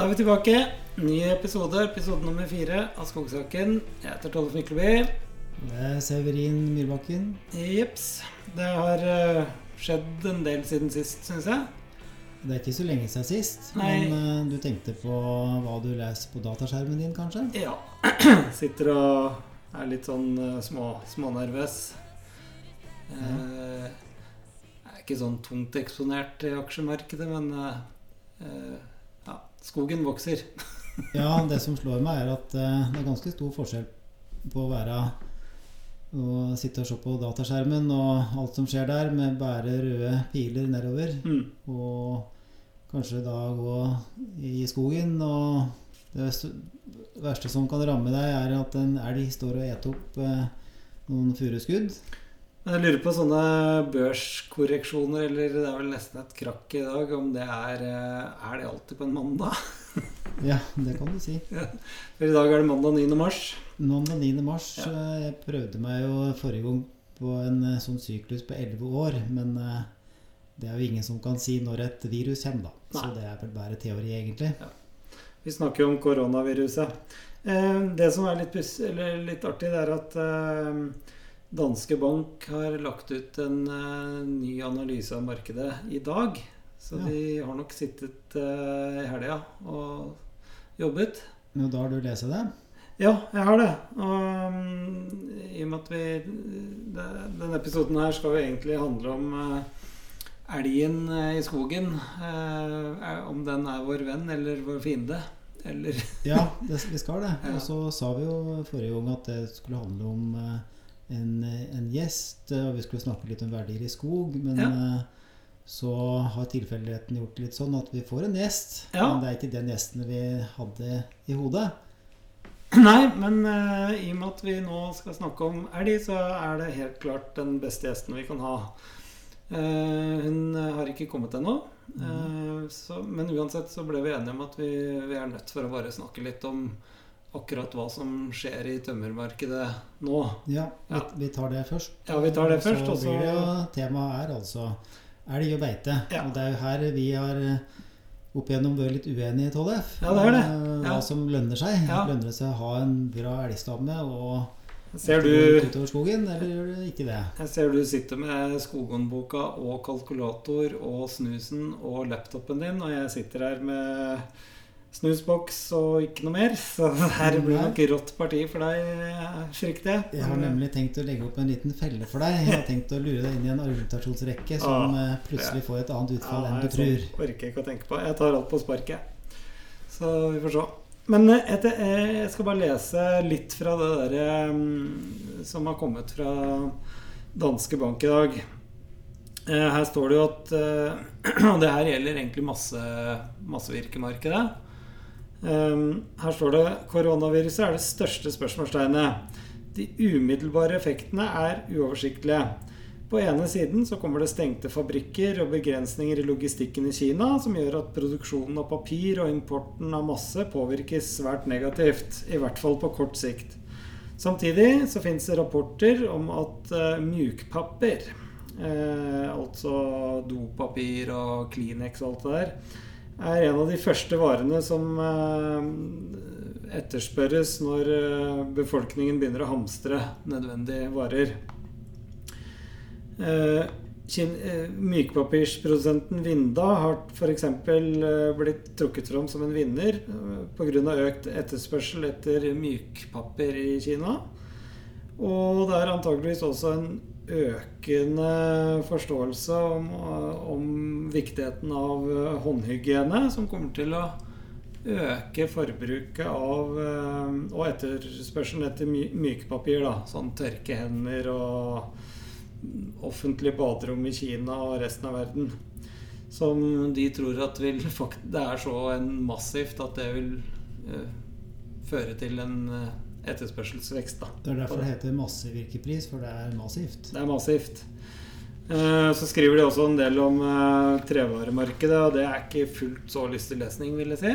Da er vi tilbake. Ny episode, episode nummer fire av Skogsaken. Jeg heter Tollef Mykleby. Det er Severin Myrbakken. Jepps. Det har uh, skjedd en del siden sist, syns jeg. Det er ikke så lenge siden sist, Nei. men uh, du tenkte på hva du leser på dataskjermen din, kanskje? Ja. Sitter og er litt sånn uh, små, smånervøs. Ja. jeg er ikke sånn tungt eksponert i aksjemarkedet, men skogen vokser. Ja, det som slår meg, er at uh, det er ganske stor forskjell på å være å sitte og se på dataskjermen og alt som skjer der, med bare røde piler nedover, Mm. og kanskje da gå i skogen og det verste- verste som kan ramme deg, er at en elg står og eter opp eh, noen furuskudd. Jeg lurer på sånne børskorreksjoner, eller det er vel nesten et krakk i dag, om det er eh, Er det alltid på en mandag? Ja, det kan du si. For i dag er det mandag 9. mars. Mandag 9. mars. Ja. eh, Jeg prøvde meg jo forrige gang på en eh, sånn syklus på 11 år, men det er jo ingen som kan si når et virus kommer, da. Så det er vel bare teori, egentlig. Vi snakker jo om koronaviruset. Det som er litt, litt artig, det er at Danske Bank har lagt ut en uh, ny analyse av markedet i dag. Så Ja. de har nok sittet uh, i helga og jobbet. Og da har du lest det? Ja, jeg har det. Og um, i og med at vi det, Denne episoden her skal jo egentlig handle om uh, elgen i skogen. Er- om den er vår venn eller vår fiende. Eller Ja, det, vi skal det. Og så sa vi jo forrige gang at det skulle handle om en, en gjest, eh, og vi skulle snakke litt om verdier i skog. Men Ja. eh, så har tilfeldigheten gjort det litt sånn at vi får en gjest. Ja. Men det er ikke den gjesten vi hadde i hodet. Nei, men uh, i og med at vi nå skal snakke om elg, så er det helt klart den beste gjesten vi kan ha. Uh, hun eh, har ikke kommet ennå. mm. uh, men uansett så ble vi enige om at vi, vi er nødt for å bare snakke litt om akkurat hva som skjer i tømmermarkedet nå. Ja, vi, Ja. vi tar det først. Ja, vi tar det Og først, og så- blir det jo Temaet er altså elg og beite. Ja. Og det er jo her vi har eh, opp igjennom vært litt uenige, Tollef. Ja, det er det. Ja. Hva som lønner seg. Ja. Lønner det seg å ha en bra elgstamme og Ser du, utover skogen, eller gjør det ikke det? jeg ser du sitter med skoghåndboka og kalkulator og snusen og laptopen din, og jeg sitter her med snusboks og ikke noe mer. Så her blir det nok rått parti for deg, frykter jeg. Jeg har nemlig tenkt å legge opp en liten felle for deg. Jeg har tenkt å lure deg inn i en argumentasjonsrekke som Ah, eh, plutselig får et annet utfall Ja, enn du tror. Jeg orker jeg ikke å tenke på. Jeg tar alt på sparket. Så vi får se. Men eh, etter, eh, jeg skal bare lese litt fra det der mm, som har kommet fra Danske Bank i dag. Eh, Her står det jo at Og det her gjelder egentlig masse, massevirkemarkedet. Eh, Her står det koronaviruset er det største spørsmålstegnet. De umiddelbare effektene er uoversiktlige. På ene siden så kommer det stengte fabrikker og begrensninger i logistikken i Kina, som gjør at produksjonen av papir og importen av masse påvirkes svært negativt. I hvert fall på kort sikt. Samtidig så finnes det rapporter om at uh, mjukpapir, eh, altså dopapir og Kleenex og alt det der, er en av de første varene som eh, etterspørres når eh, befolkningen begynner å hamstre nødvendige varer. Eh, Mykpapirsprodusenten Vinda har f.eks. Blitt trukket fram som en vinner pga. økt etterspørsel etter mykpapir i Kina. Og det er antageligvis også en økende forståelse om, om viktigheten av eh, håndhygiene, som kommer til å øke forbruket av eh, og etterspørselen etter mykepapir. Da, sånn tørkehender og offentlig baderom i Kina og resten av verden. Som de tror at vil Det er så massivt at det vil eh, føre til en etterspørselsvekst. Da. Det er derfor det heter massevirkepris, for det er massivt. Det er massivt. Eh, Så skriver de også en del om eh, trevaremarkedet, og det er ikke fullt så lystig lesning, vil jeg si.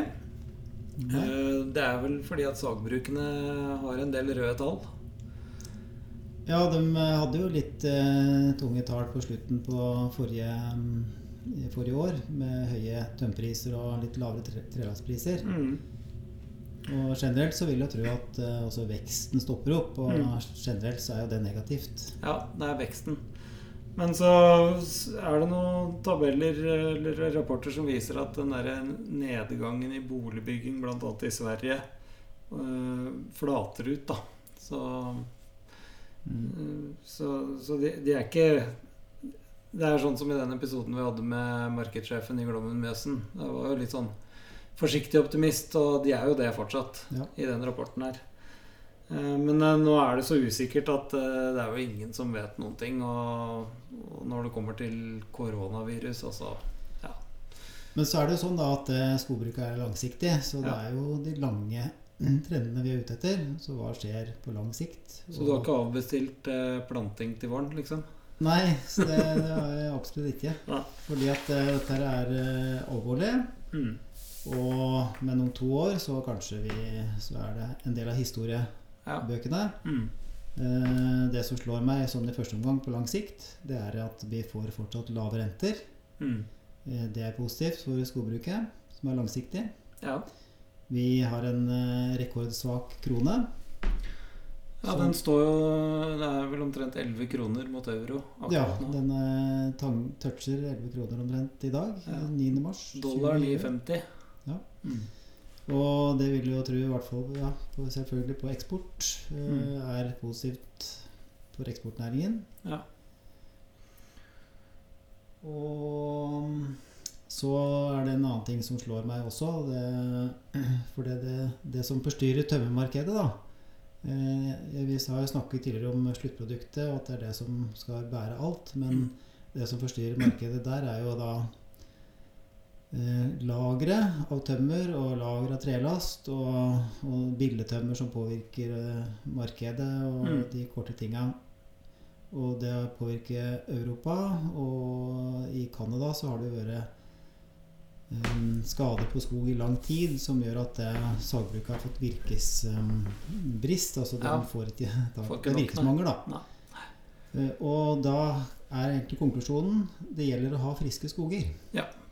Nei. Eh, Det er vel fordi at sagbrukene har en del røde tall. Ja, de hadde jo litt tunge tall på slutten på forrige, mm, forrige år, med høye tømmerpriser og litt lavere tre trelastpriser. Mm. Og generelt så vil jeg tro at eh, også veksten stopper opp, og Mm. generelt så er jo det negativt. Ja, det er veksten. Men så er det noen tabeller eller rapporter som viser at den der nedgangen i boligbygging, bl.a. i Sverige, øh, flater ut, da. Så, Mm. øh, så, så de, de er ikke Det er sånn som i den episoden vi hadde med markedssjefen i Glommen Mjøsen. Det var jo litt sånn forsiktig optimist, og de er jo det fortsatt Ja. i den rapporten her. Eh, Men eh, nå er det så usikkert at eh, det er jo ingen som vet noen ting. Og, når det kommer til koronavirus, altså Ja. Men så er det jo sånn da at skogbruket er langsiktig, så det Ja. er jo de lange trendene vi er ute etter. Så hva skjer på lang sikt? Så du har ikke avbestilt planting til våren, liksom? Nei, så det, det har jeg absolutt ikke. Fordi at dette er alvorlig. Mm. Og men om to år så kanskje vi Så er det en del av historiebøkene. Ja. Mm. Eh, Det som slår meg sånn i første omgang på lang sikt, det er at vi får fortsatt lave renter. Mm. Eh, Det er positivt for skogbruket, som er langsiktig. Ja. Vi har en eh, rekordsvak krone. ja, den står jo Det er vel omtrent 11 kroner mot euro Ja, nå. den eh, toucher 11 kroner omtrent i dag. Ja. 9. mars. Dollar 9,50. Mm. Og det vil jo tro, i hvert fall ja, selvfølgelig på eksport, eh, Mm. er positivt for eksportnæringen. Ja. Og så er det en annen ting som slår meg også. Det, for det, det, det som forstyrrer tømmermarkedet, da eh, Vi har jo snakket tidligere om sluttproduktet, og at det er det som skal bære alt. Men det som forstyrrer markedet der, er jo da lagre av tømmer og lagre av trelast og, og billedtømmer som påvirker eh, markedet og Mm. de korte tinga. Og det påvirker Europa. Og i Canada så har det vært um, skade på skog i lang tid som gjør at det sagbruket har fått virkesbrist. altså de Ja. får ikke da, Får ikke Det er virkesmangel, da. Eh, Og da er egentlig konklusjonen det gjelder å ha friske skoger.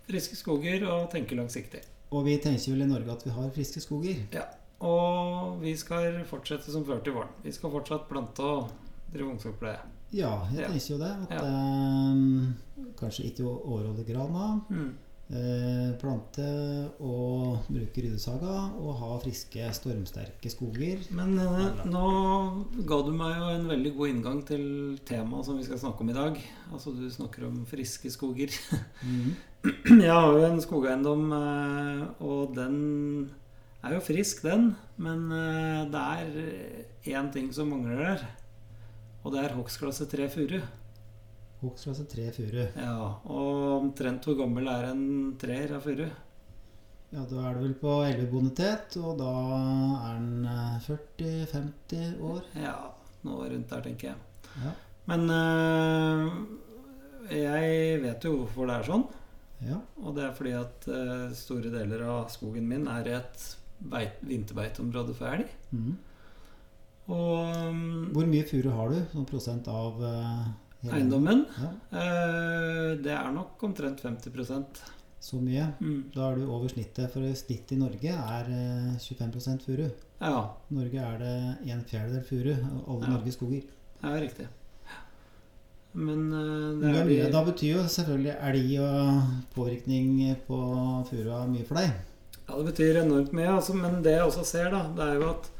Friske skoger og tenke langsiktig. Og vi tenker vel i Norge at vi har friske skoger. Ja. Og vi skal fortsette som før til våren. Vi skal fortsatt plante og drive ungskogpleie. Ja, jeg Ja. tenker jo det. At Ja. eh, kanskje ikke overholde grana. Mm. Eh, plante og bruke ryddesaga og ha friske, stormsterke skoger. Men eh, nå ga du meg jo en veldig god inngang til temaet som vi skal snakke om i dag. Altså du snakker om friske skoger. Mhm. Jeg har jo en skogeiendom, eh, og den er jo frisk, den. Men eh, det er én ting som mangler der. Og det er hogstklasse 3 furu. Hogstklasse 3 furu. Ja, og omtrent hvor gammel er en treer av furu? Ja, da er det vel på elvebonitet, og da er den eh, 40-50 år. Ja, noe rundt der, tenker jeg. Ja. Men øh, jeg vet jo hvorfor det er sånn. Ja. Og det er fordi at uh, store deler av skogen min er et beit, vinterbeiteområde for elg. Mm. Og um, Hvor mye furu har du? som prosent av uh, eiendommen, Ja, Uh, det er nok omtrent 50% så mye. mm. Da er du over snittet, for snittet i Norge er eh, 25 furu. Ja, I Norge er det en fjerdedel furu av alle Ja. Norges skoger. er riktig. Men eh, Det er mye. Da betyr jo selvfølgelig elg og påvirkning på furua mye for deg. Ja, det betyr enormt mye. Altså, men det jeg også ser, da, det er jo at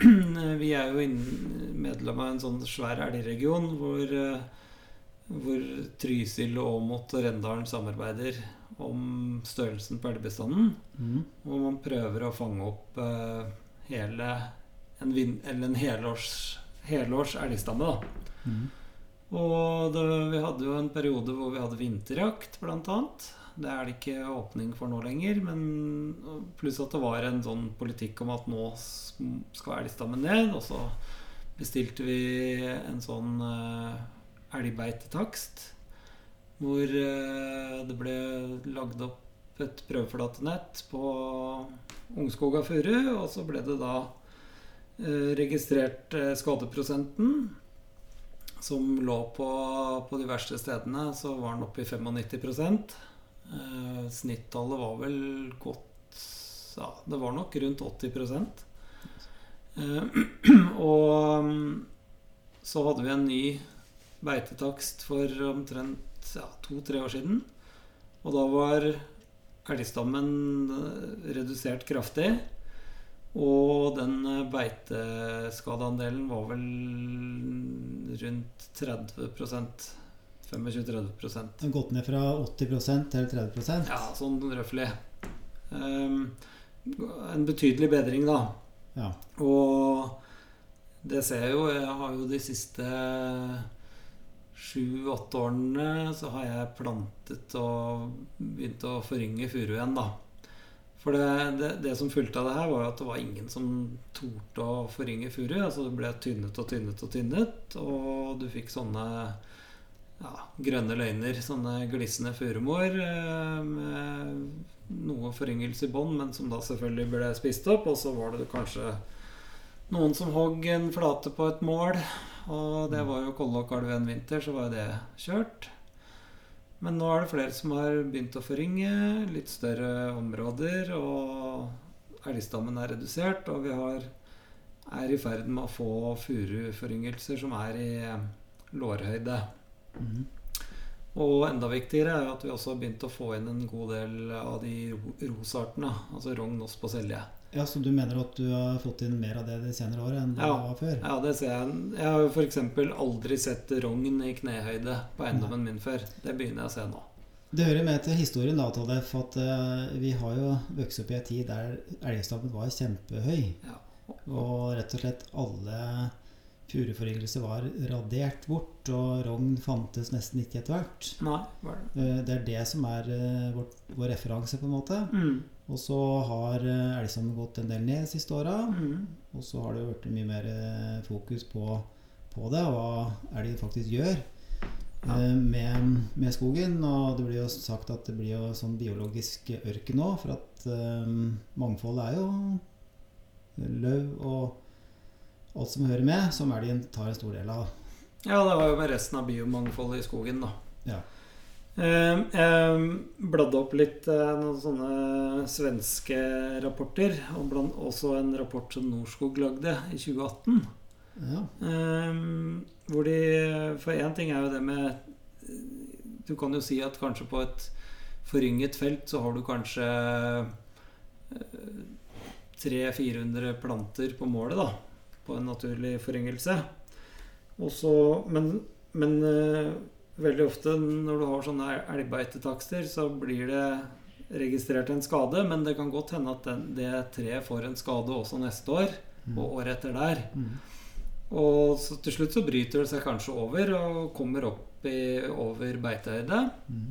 vi er jo medlem av en sånn svær elgregion hvor, eh, hvor Trysil, Åmot og Rendalen samarbeider om størrelsen på elgbestanden. Mm. Og man prøver å fange opp eh, hele en, vin, eller en helårs, helårs elgstamme. da. Mhm. Og det, vi hadde jo en periode hvor vi hadde vinterjakt, annet. Det er det ikke åpning for nå lenger. Men pluss at det var en sånn politikk om at nå skal elgstammen ned. Og så bestilte vi en sånn uh, elgbeitetakst. Hvor uh, det ble lagd opp et prøveflatenett på Ungskoga furu. Og så ble det da uh, registrert skadeprosenten. Som lå på, på de verste stedene, så var den oppe i 95 eh, Snittallet var vel godt Ja, det var nok rundt 80 eh, Og mm, så hadde vi en ny beitetakst for omtrent ja, to-tre år siden. Og da var elgstammen eh, redusert kraftig. Og den eh, beiteskadeandelen var vel rundt 30% 25-30 Den gått ned fra 80% til 30% Ja, sånn røftlig. Um, en betydelig bedring, da. Ja. Og det ser jeg jo. Jeg har jo de siste sju-åtte årene så har jeg plantet og begynt å forynge furu igjen, da. For det, det, det, som fulgte av det her, var jo at det var ingen som torde å forynge furu. Altså det ble tynnet og tynnet og tynnet, og du fikk sånne ja, grønne løgner, sånne glissende furumår eh, med noe foryngelse i bånn, men som da selvfølgelig ble spist opp. Og så var det kanskje noen som hogg en flate på et mål, og det var jo Kollåkalv en vinter, så var jo det kjørt. Men nå er det flere som har begynt å forynge litt større områder, og elgstammen er redusert, og vi har, er i ferd med å få furuforyngelser som er i eh, lårhøyde. Mm. Og enda viktigere er at vi også har begynt å få inn en god del av de rosartene, altså rogn, osp og selje. Ja, Så du mener at du har fått inn mer av det de senere året enn det ja, var før? Ja, det ser jeg. Jeg har jo f.eks. aldri sett rogn i knehøyde på eiendommen min før. Det begynner jeg å se nå. Det hører med til historien da, Tollef, at uh, vi har jo vokst opp i en tid der elgstammen var kjempehøy. Ja. Og rett og slett alle furuforyngelser var radert bort, og rogn fantes nesten ikke etter hvert. Nei, var det. Uh, det er det som er uh, vår, vår referanse, på en måte. Mm. Og så har eh, elgstammen gått en del ned de siste åra. Mm. Og så har det blitt mye mer eh, fokus på, på det, hva elgen faktisk gjør ja. Eh, med, med, skogen. Og det blir jo sagt at det blir jo sånn biologisk ørken nå, for at um, mangfoldet er jo løv og alt som hører med, som elgen tar en stor del av. Ja, det var jo med resten av biomangfoldet i skogen, da. Ja. Ehm, jeg bladde opp litt eh, noen sånne svenske rapporter. Og blant, også en rapport som Norskog lagde i 2018. Ja. Um, hvor de For én ting er jo det med Du kan jo si at kanskje på et forynget felt så har du kanskje 300-400 planter på målet, da. På en naturlig foryngelse. Også, men, men uh, veldig ofte når du har sånne elgbeitetakster, så blir det registrert en skade, men det kan godt hende at den, det treet får en skade også neste år mm. og året etter der. Mm. Og så til slutt så bryter det seg kanskje over og kommer opp i, over beitehøyde. Mm.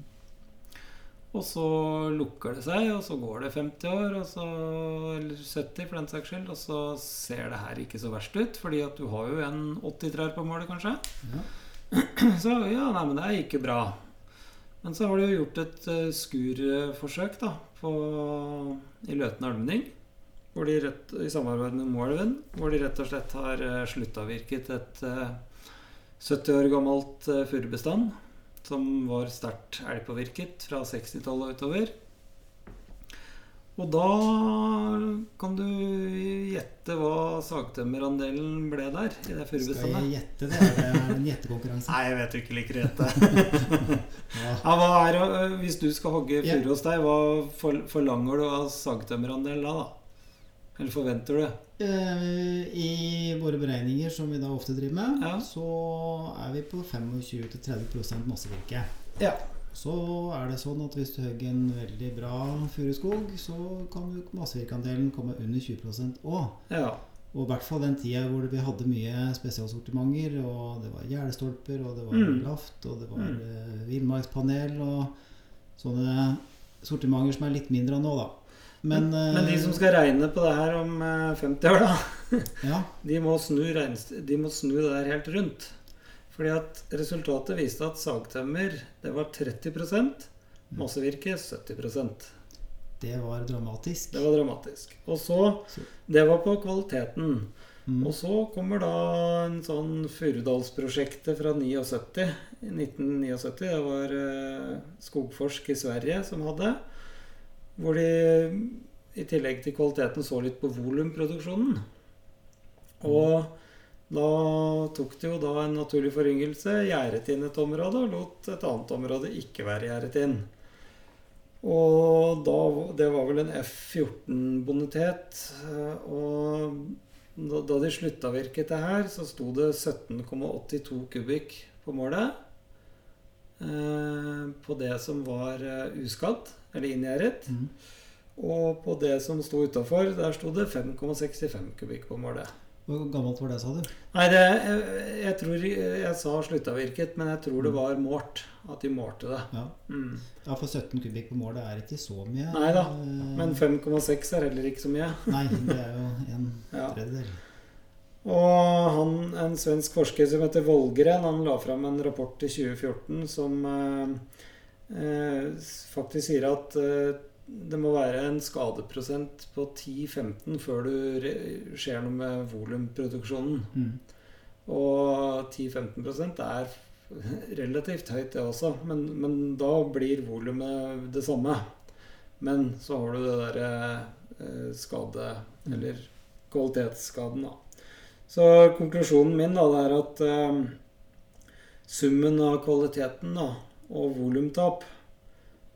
Og så lukker det seg, og så går det 50 år, så, eller 70 for den saks skyld, og så ser det her ikke så verst ut, fordi at du har jo en 80 trær på målet, kanskje. Ja. Så ja, nei, men det er ikke bra. Men så har de jo gjort et uh, skurforsøk da, på, i Løten almenning. Hvor de rett, I samarbeid med Moelven. Hvor de rett og slett har uh, sluttavvirket et uh, 70 år gammelt uh, furubestand. Som var sterkt elgpåvirket fra 60-tallet og utover. Og da kan du gjette hva sagtømmerandelen ble der? i det Skal jeg gjette det? Er det en gjettekonkurranse? Nei, jeg vet du ikke liker å gjette. ja. er, hvis du skal hogge furu hos deg, hva forlanger du av sagtømmerandel da? da? Eller forventer du? det? I våre beregninger, som vi da ofte driver med, ja. så er vi på 25-30% massevirke. Ja. Så er det sånn at hvis du hogger en veldig bra furuskog, så kan massevirkeandelen komme under 20 òg. Ja. Og i hvert fall den tida hvor vi hadde mye spesialsortimenter, og det var gjerdestolper, og det var mm. laft, og det var mm. uh, villmarkspanel og sånne sortimenter som er litt mindre enn nå, da. Men, uh, Men, de som skal regne på det her om uh, eh, 50 år, da, ja. de, må snu, de må snu det der helt rundt. Fordi at resultatet viste at sagtømmer det var 30% massevirke 70% Det var dramatisk. Det var dramatisk. Og så Det var på kvaliteten. Mm. Og så kommer da en sånn Furudalsprosjektet fra 79. 1979. Det var eh, Skogforsk i Sverige som hadde. Hvor de i tillegg til kvaliteten så litt på volumproduksjonen. Og da tok de jo da en naturlig foryngelse, gjerdet inn et område og lot et annet område ikke være gjerdet inn. Og da, det var vel en F14-bonitet. Og da, de de sluttavvirket det her, så sto det 17,82 kubikk på målet. Eh, på det som var eh, uskadd, eller inngjerdet. Mm. Og på det som sto utafor, der sto det 5,65 kubikk på målet. Hvor gammelt var det, sa du? Nei, det, jeg, jeg tror Jeg sa sluttavvirket, men jeg tror det var målt. At de målte det. Ja. Mm. ja, for 17 kubikk på målet er ikke så mye. Nei da, Eh, Men 5,6 er heller ikke så mye. Nei, det er jo en Ja. Og han, en svensk forsker som heter Volgren, han la fram en rapport i 2014 som eh, eh, faktisk sier at eh, det må være en skadeprosent på 10-15 før du skjer noe med volumproduksjonen. Mm. Og 10-15% er relativt høyt, det også. Men, men da blir volumet det samme. Men så har du det derre eh, skade... Eller kvalitetsskaden, da. Så konklusjonen min da, det er at eh, summen av kvaliteten da, og volumtap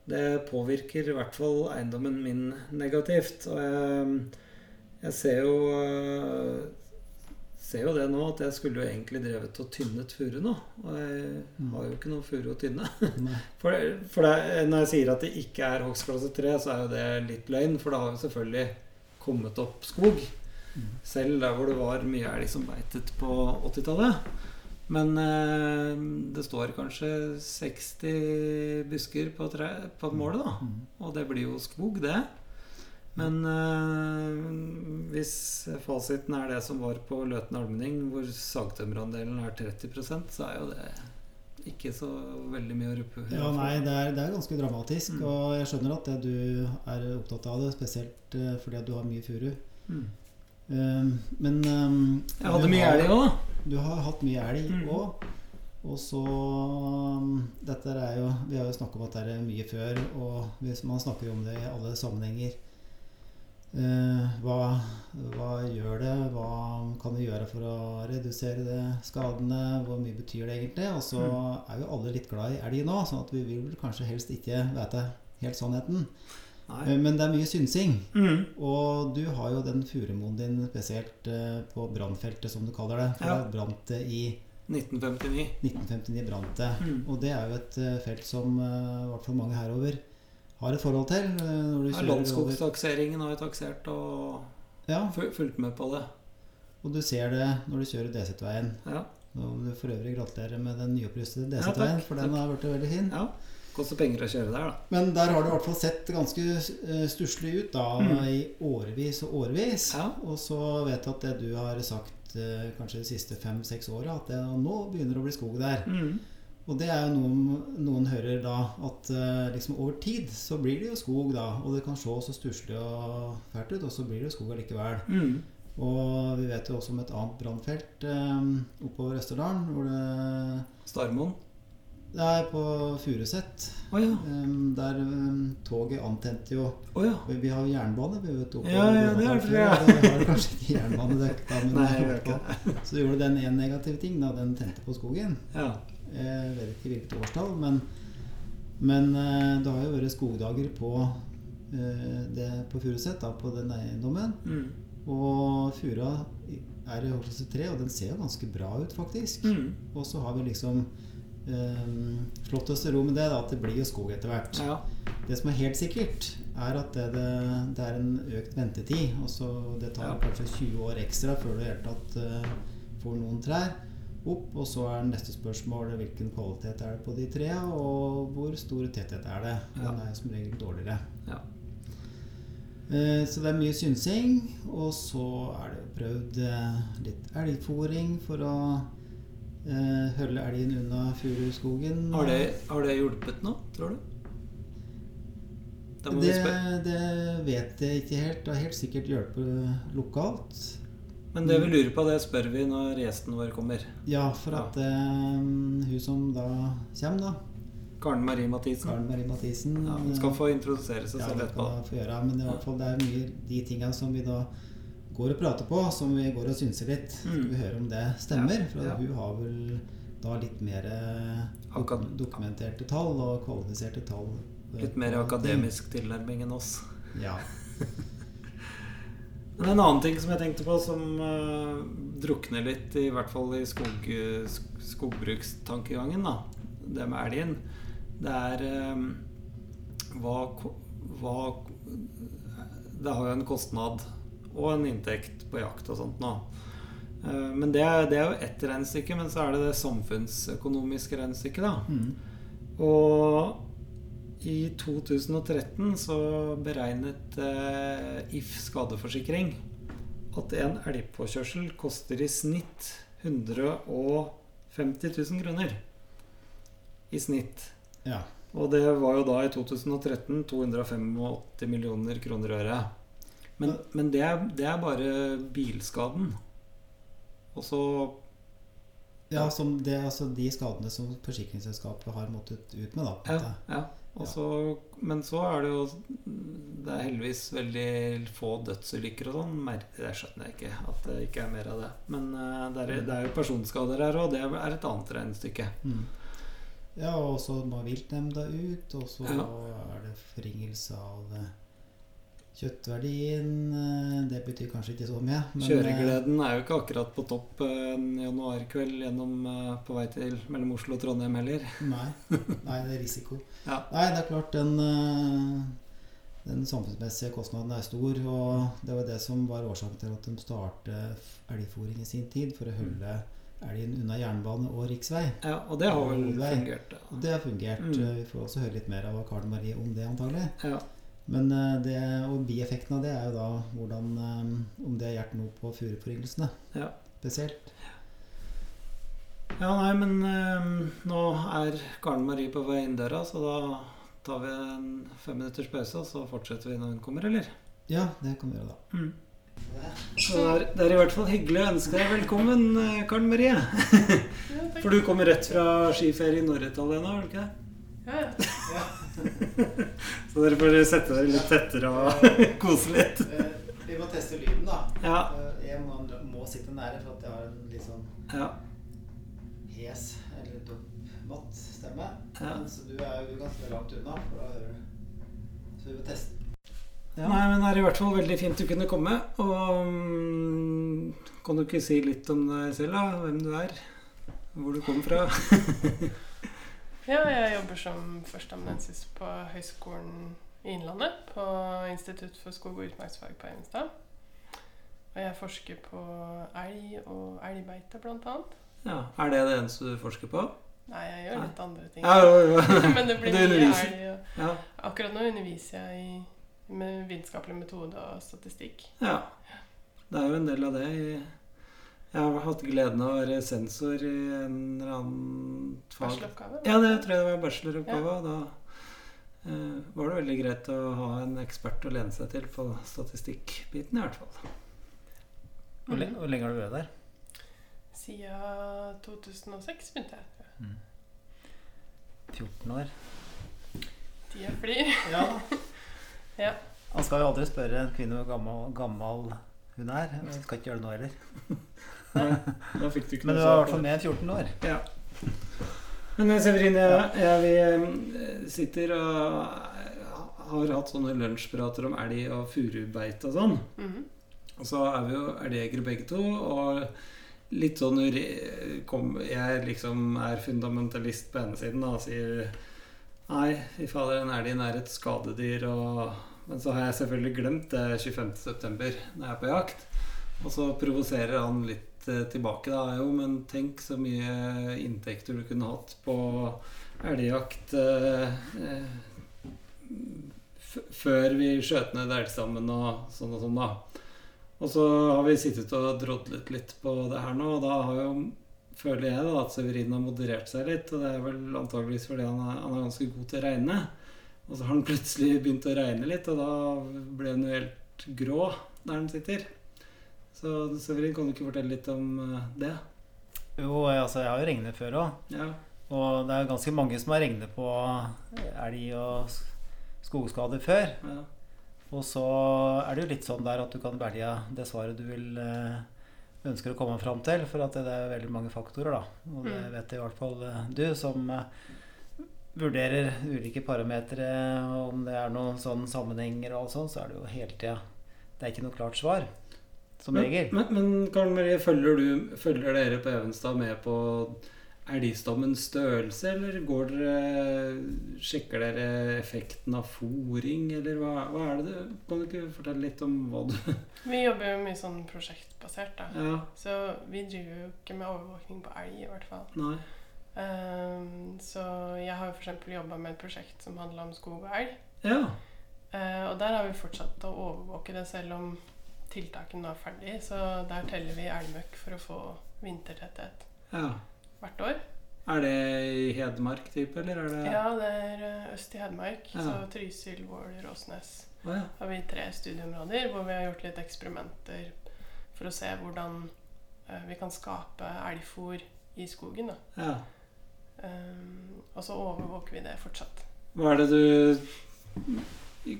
det påvirker i hvert fall eiendommen min negativt. Og jeg, jeg ser jo eh, ser jo det nå at jeg skulle jo egentlig drevet og tynnet furu nå. Og jeg har jo ikke noe furu å tynne. For, for det, når jeg sier at det ikke er hogstklasse 3, så er jo det litt løgn. For det har jo selvfølgelig kommet opp skog. Selv der hvor det var mye elg som beitet på 80-tallet. Men eh, det står kanskje 60 busker på, tre, på målet, da. Mm. Og det blir jo skog, det. Men eh, hvis fasiten er det som var på Løten almenning, hvor sagtømmerandelen er 30% så er jo det ikke så veldig mye å ruppe Ja, nei, det er, det er ganske dramatisk. Mm. Og jeg skjønner at det du er opptatt av det, spesielt eh, fordi at du har mye furu. Mm. Um, men um, Jeg hadde mye elg òg, da. Du har hatt mye elg Mm. òg. Og så um, Dette er jo Vi har jo snakket om at det er mye før, og man snakker jo om det i alle sammenhenger. Hva, hva gjør det? Hva kan vi gjøre for å redusere det, skadene? Hvor mye betyr det egentlig? Og så Mm. er jo alle litt glad i elg nå, sånn at vi vil kanskje helst ikke vite helt sannheten. Nei. Eh, Men det er mye synsing. Mm. Og du har jo den furumoen din spesielt eh, på brannfeltet, som du kaller det. For Ja. det brant det i 1959. 1959. brant det. Mm. Og det er jo et eh, felt som eh, i hvert fall mange herover har et forhold til. eh, Ja. Landskogstakseringen har jo taksert og Ja, fulgt med på det. og du ser det når du kjører DZ-veien. Ja. Og du for øvrig gratulerer med den nyopprustede DZ-veien, for den har blitt veldig fin. ja. Koster penger å kjøre der, da. Men der har det i hvert fall sett ganske eh, stusslig ut da, Mm. i årevis og årevis. Ja. Og så vet jeg at det du har sagt eh, kanskje de siste fem-seks åra, at det, nå begynner det å bli skog der. Mm. Og det er jo noe noen hører da, at eh, liksom over tid så blir det jo skog da. Og det kan se så stusslig og fælt ut, og så blir det jo skog allikevel. Mm. Og vi vet jo også om et annet brannfelt eh, oppover Østerdalen, hvor det, Starmoen. Det er på Furuset. Oh, ja. um, der um, toget antente jo oh, ja. Vi vi har jernbane, vi vet oppover Ja, ja, det er det, ja. Vi har kanskje ikke jernbanedekk, da, men Nei, jeg vet så gjorde den én negativ ting, da. Den tente på skogen. Ja. Jeg vet ikke hvilket årstall, men, men eh, det har jo vært skogdager på, eh, det, på Furuset, på den eiendommen. Mm. Og fura er i hårklasse 3, og den ser jo ganske bra ut, faktisk. Mm. Og så har vi liksom eh, slått oss til ro med det, da, at det blir jo skog etter hvert. Ja. Det som er helt sikkert, er at det, det, det er en økt ventetid. Og så det tar Ja. kanskje 20 år ekstra før du i det hele tatt eh, får noen trær opp. Og så er neste spørsmål hvilken kvalitet er det på de trærne, og hvor stor tetthet er det. Ja. Den er som regel dårligere. Ja. Eh, så det er mye synsing. Og så er det prøvd eh, litt elgfòring for å eh, holde elgen unna furuskogen. Har, det, har det hjulpet nå, tror du? Det, det vet jeg ikke helt. Det har helt sikkert hjulpet lokalt. Men det vi lurer på, det spør vi når gjesten vår kommer. Ja, for at eh, hun som da kommer, da, Karen Marie Mathisen. Karen Marie Mathisen Ja, hun skal få introdusere seg ja, selv det etterpå. gjøre, men det er, i hvert fall, det er mye de tingene som vi da går og prater på, som vi går og synser litt. Skal Mm. vi høre om det stemmer? For ja. hun har vel da litt mer eh, dok dokumenterte tall og kvalifiserte tall. Litt mer akademisk tilnærming enn oss. Ja. Men en annen ting som jeg tenkte på, som uh, drukner litt, i hvert fall i skog, skogbrukstankegangen, da, det med elgen, det er uh, hva, hva Det har jo en kostnad og en inntekt på jakt og sånt nå. Eh, Men det det er jo ett regnestykke, men så er det det samfunnsøkonomiske regnestykket, da. Mm. Og i 2013 så beregnet eh, If skadeforsikring at en elgpåkjørsel koster i snitt 150 000 kroner. I snitt. ja. Og det var jo da i 2013 285 millioner kroner i året. Men, men det, er, det er bare bilskaden. Og så Ja, som det, altså de skadene som forsikringsselskapet har måttet ut med, da. Ja. ja. Og så, men så er det jo Det er heldigvis veldig få dødsulykker og sånn. Det skjønner jeg ikke, at det ikke er mer av det. Men eh, det er, det er jo personskader her òg. Det er et annet regnestykke. Mm. Ja, og så må viltnemnda ut, og så Ja. er det forringelse av eh, kjøttverdien. eh, Det betyr kanskje ikke så mye. men, eh, Kjøregleden er jo ikke akkurat på topp eh, en januarkveld gjennom, på vei til mellom Oslo og Trondheim heller. Nei, nei, det er risiko. Ja. Nei, det er klart den, den samfunnsmessige kostnaden er stor, og det var det som var årsaken til at de startet elgfòring i sin tid, for å holde elgen unna jernbane og riksvei. Ja, og det har vel fungert? fungert. Og det har fungert. Mm. Vi får også høre litt mer av Karen Marie om det, antagelig. Ja. Men eh, det, og bieffekten av det er jo da hvordan, eh, om det har noe på furuforringelsene Ja. spesielt. ja, nei, men øh, nå er Karen Marie på vei inn døra, så da tar vi en fem minutters pause, og så fortsetter vi når hun kommer, eller? Ja, det kan vi gjøre da. Mm. Så det er, det er i hvert fall hyggelig å ønske deg velkommen, Karen Marie. For du kommer rett fra skiferie i Nord-Italia nå, gjør du ikke det? Ja, ja. Så dere får sette dere litt tettere og kose litt. vi må teste lyden, da. Ja. Jeg må, må sitte nære for at jeg har en litt sånn ja. hes eller doppmatt stemme. Ja. Så du er jo ganske langt unna, for da hører du Så vi må teste. Nei, men det er i hvert fall veldig fint du kunne komme. Og mm, kan du ikke si litt om deg selv, da? Hvem du er? Hvor du kommer fra? ja, jeg jobber som førsteamanuensis på Høgskolen i Innlandet. På Institutt for skog- og utmarksfag på Evenstad. Og jeg forsker på elg og elgbeite, blant annet. Ja, Er det det eneste du forsker på? Nei, jeg gjør litt andre ting. Ja, jo, jo. Men det blir mye elg. Og Ja, akkurat nå underviser jeg i, med vitenskapelig metode og statistikk. ja. Det er jo en del av det. i- Jeg har hatt gleden av å være sensor i en eller annen fag. Bacheloroppgave. Ja, det tror jeg det var bacheloroppgave. og Da eh, var det veldig greit å ha en ekspert å lene seg til på statistikkbiten, i hvert fall. Hvor, le hvor lenge har du vært der? Siden 2006 begynte jeg. Mm. 14 år. Tida flyr. Ja, Ja. Man skal jo aldri spørre en kvinne hvor gammel, gammel hun er. Jeg skal ikke gjøre det nå heller. Da fikk du ikke Men du var i hvert fall med 14 år. Ja. Men eh, Severin, jeg, jeg, vi eh, sitter og har hatt sånne lunsjprater om elg og furubeite og sånn. Mhm. Og så er vi jo elgjegere begge to, og litt sånn kom, Jeg liksom er fundamentalist på ene siden da, og sier Nei, fy fader, en elg er et skadedyr, og Men så har jeg selvfølgelig glemt det 25.9. når jeg er på jakt. Og så provoserer han litt eh, tilbake, da. Jo, men tenk så mye inntekter du kunne hatt på elgjakt eh, eh, før vi skjøt ned elgstammen og sånn og sånn, da. Og så har vi sittet og drodlet litt på det her nå, og da har jo føler jeg da at Severin har moderert seg litt. Og det er vel antageligvis fordi han er, han er ganske god til å regne. Og så har han plutselig begynt å regne litt, og da ble han jo helt grå der han sitter. Så Severin, kan du ikke fortelle litt om eh, det? Jo, altså jeg har jo regnet før òg. Ja. Og det er ganske mange som har regnet på elg og skogskader før. ja. Og så er det jo litt sånn der at du kan velge det svaret du vil eh, ønsker å komme fram til, for at det er veldig mange faktorer, da. Og det Mm. vet i hvert fall eh, du, som eh, vurderer ulike parametere, om det er noen sånne sammenhenger og alt sånt, så er det jo hele tida Det er ikke noe klart svar. Som Men, regel. men, men Karen Marie, følger, du, følger dere på Evenstad med på elgstammens størrelse, eller går dere Sjekker dere effekten av fôring, eller hva, hva er det du Kan du ikke fortelle litt om hva du Vi jobber jo mye sånn prosjektbasert, da. Ja, Så vi driver jo ikke med overvåkning på elg, i hvert fall. nei. Um, så jeg har jo f.eks. jobba med et prosjekt som handla om skog og elg. Ja. Uh, og der har vi fortsatt å overvåke det selv om tiltakene nå er ferdig. Så der teller vi elgmøkk for å få vintertetthet ja. hvert år. Er det i Hedmark type, eller er det Ja, det er eh, øst i Hedmark. Ja. Så Trysil, Våler, Åsnes Oh, ja. har vi tre studieområder hvor vi har gjort litt eksperimenter for å se hvordan eh, vi kan skape elgfôr i skogen. Ja. Um, og så overvåker vi det fortsatt. Hva er det du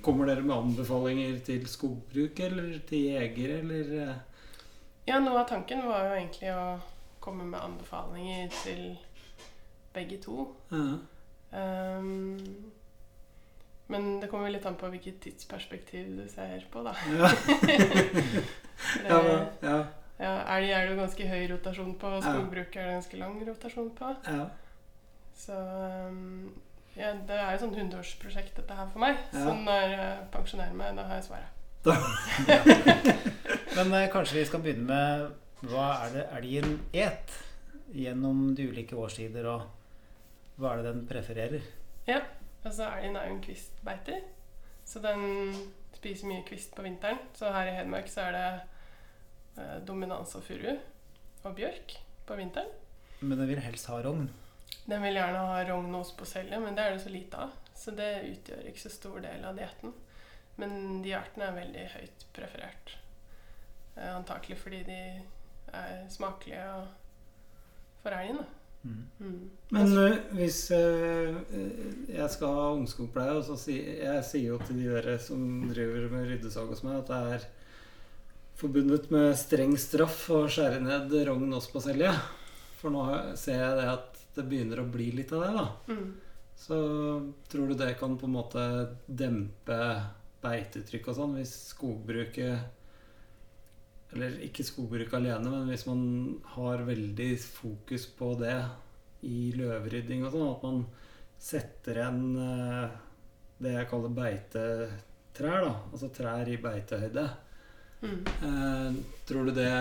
Kommer dere med anbefalinger til skogbruk, eller til jegere, eller eh? Ja, noe av tanken var jo egentlig å komme med anbefalinger til begge to. Ja. Um, men det kommer litt an på hvilket tidsperspektiv du ser på, da. Ja. Ja, det- ja, ja, Elg er det jo ganske høy rotasjon på, og skogbruk er det ganske lang rotasjon på. ja. Så ehm, ja, det er jo sånn 100-årsprosjekt dette her for meg. Ja. Så når jeg pensjonerer meg, da har jeg svaret. Men eh, kanskje vi skal begynne med hva er det elgen et gjennom de ulike årstider, og hva er det den prefererer? Ja, Altså elgen er jo en kvistbeiter, så den spiser mye kvist på vinteren. Så her i Hedmark så er det eh, dominans av furu og bjørk på vinteren. Men den vil helst ha rogn. Den vil gjerne ha rognos på selje, men det er det så lite av. Så det utgjør ikke så stor del av dietten. Men de artene er veldig høyt preferert. Eh, antakelig fordi de er smakelige og for elgen. da. Mm. Mm. Men uh, hvis uh, jeg skal ha ungskogpleie, og så si, jeg sier jo til de dere som driver med ryddesag hos meg, at det er forbundet med streng straff å skjære ned rogn også på selje. For nå ser jeg det at det begynner å bli litt av det, da. Mm. Så tror du det kan på en måte dempe beitetrykk og sånn, hvis skogbruket Eller ikke skogbruk alene, men hvis man har veldig fokus på det i løvrydding og sånn, at man setter igjen eh, det jeg kaller beitetrær, da. Altså trær i beitehøyde. Mm. Eh, tror du det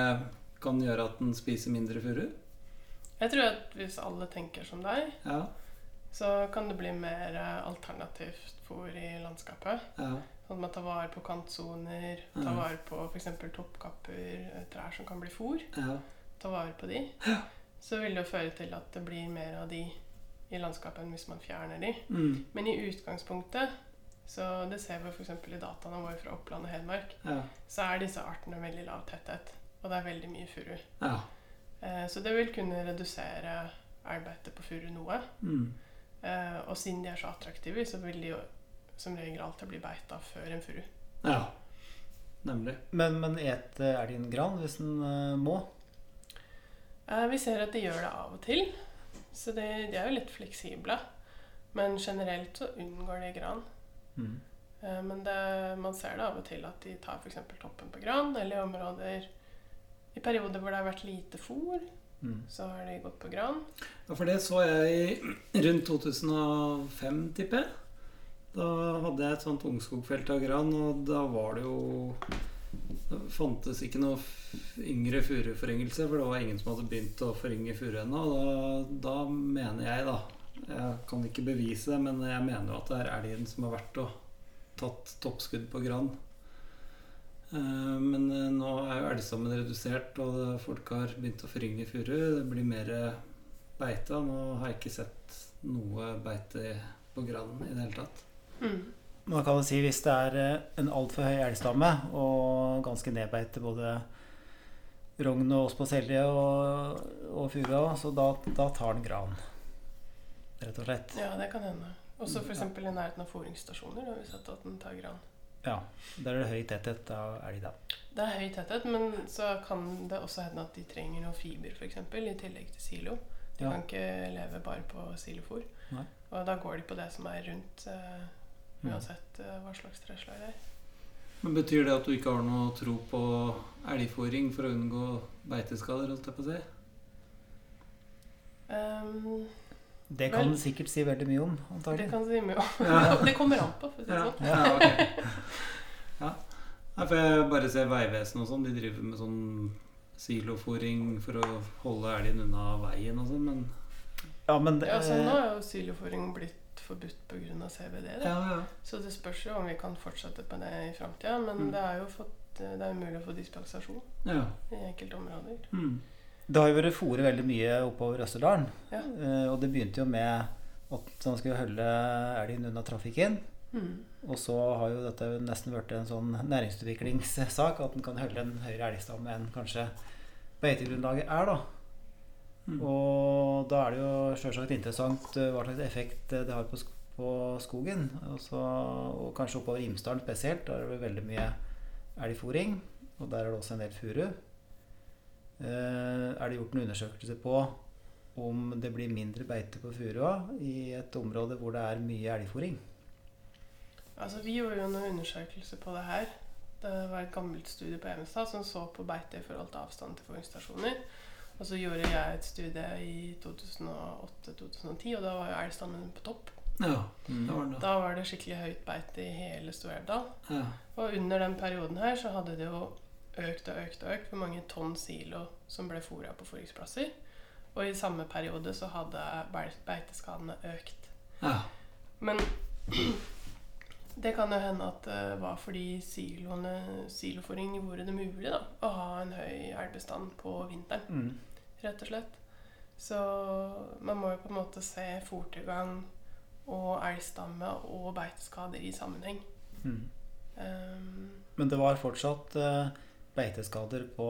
kan gjøre at den spiser mindre furu? Jeg tror at hvis alle tenker som deg, Ja. så kan det bli mer eh, alternativt fôr i landskapet. ja. Sånn at man tar vare på kantsoner, tar Ja. vare på f.eks. toppkapper, eh, trær som kan bli fôr. ja. Ta vare på de. Så vil det jo føre til at det blir mer av de i landskapet enn hvis man fjerner de. Mm. Men i utgangspunktet, så det ser vi f.eks. i dataene våre fra Oppland og Hedmark, ja. så er disse artene veldig lav tetthet. Og det er veldig mye furu. ja. Eh, så det vil kunne redusere arbeidet på furu noe. Mm. Eh, og siden de er så attraktive, så vil de jo som regel alltid bli beita før en furu. ja. Nemlig. Men, men et det elgen gran hvis den eh, må? Eh, vi ser at de gjør det av og til, så de, de er jo litt fleksible. Men generelt så unngår de gran. Mm. Eh, men det, man ser det av og til at de tar f.eks. toppen på gran, eller i områder I perioder hvor det har vært lite fôr, Mm. så har de gått på gran. Ja, for det så jeg i rundt 2005, tipper jeg. Da hadde jeg et sånt ungskogfelt av gran, og da var det jo Det fantes ikke noe yngre furuforyngelse, for det var ingen som hadde begynt å forynge furu ennå. Da, da mener jeg, da Jeg kan ikke bevise det, men jeg mener jo at det er elgen som har vært og tatt toppskudd på gran. Eh, Men eh, nå er jo elgstammen redusert, og folk har begynt å forynge furu. Det blir mer eh, beite. og Nå har jeg ikke sett noe beite på granen i det hele tatt. Mm. Man kan jo si hvis det er en altfor høy elgstamme og ganske nedbeite både rogn og spaselje og, og furua, så da, da tar den gran. Rett og slett. Ja, det kan hende. Også f.eks. i nærheten av fôringsstasjoner har vi sett at den tar gran. Ja, Der er det høy tetthet av elg, da. Det er høy tetthet, men så kan det også hende at de trenger noe fiber, f.eks. I tillegg til silo. De Ja. kan ikke leve bare på silofôr. Nei. Og da går de på det som er rundt, Mm. uansett uh, hva slags treslag det er. Men Betyr det at du ikke har noe tro på elgfòring for å unngå beiteskader? holdt jeg på å si? Ehm, Det kan du sikkert si veldig mye om, antagelig. det kan si mye om. Ja. det kommer an på, for å si det Ja, sånn. ja, okay. ja. Nei, for jeg bare ser Vegvesenet og sånn. De driver med sånn silofòring for å holde elgen unna veien og sånn, men Ja, men det, Ja, så nå er jo silofòring blitt forbudt pga. CBD. Da. Ja, ja. Så det spørs jo om vi kan fortsette på det i framtida. Men Mm. det er jo fått, det er mulig å få dispensasjon ja. i enkelte områder. Mm. Det har jo vært fòret veldig mye oppover Østerdalen. Ja. Eh, og det begynte jo med at man skulle holde elgen unna trafikken. Mm. Og så har jo dette nesten blitt en sånn næringsutviklingssak, at en kan holde en høyere elgstamme enn kanskje beitegrunnlaget er, da. Mm. Og da er det jo sjølsagt interessant eh, hva slags effekt det har på, på skogen. Altså, og kanskje oppover Imsdalen spesielt. Der er det veldig mye elgfòring. Og der er det også en del furu. Eh, er det gjort en undersøkelse på om det blir mindre beite på furua i et område hvor det er mye elgfòring? Altså, vi gjorde jo noen undersøkelser på det her. Det var et gammelt studie på Evenstad som så på beite i forhold til avstand til fòringsstasjoner. Og så gjorde jeg et studie i 2008-2010, og da var jo elgstammen på topp. ja. Det var. Da var det skikkelig høyt beite i hele Stor-Elvdal. Ja. Og under den perioden her så hadde det jo økt og økt og økt hvor mange tonn silo som ble fôra på fôringsplasser. Og i samme periode så hadde beiteskadene økt. ja. Men det kan jo hende at det var fordi siloene, silofôring gjorde det mulig da, å ha en høy elgbestand på vinteren, Mm. rett og slett. Så man må jo på en måte se fôrtilgang og elgstamme og beiteskader i sammenheng. Mm. Um, Men det var fortsatt eh, beiteskader på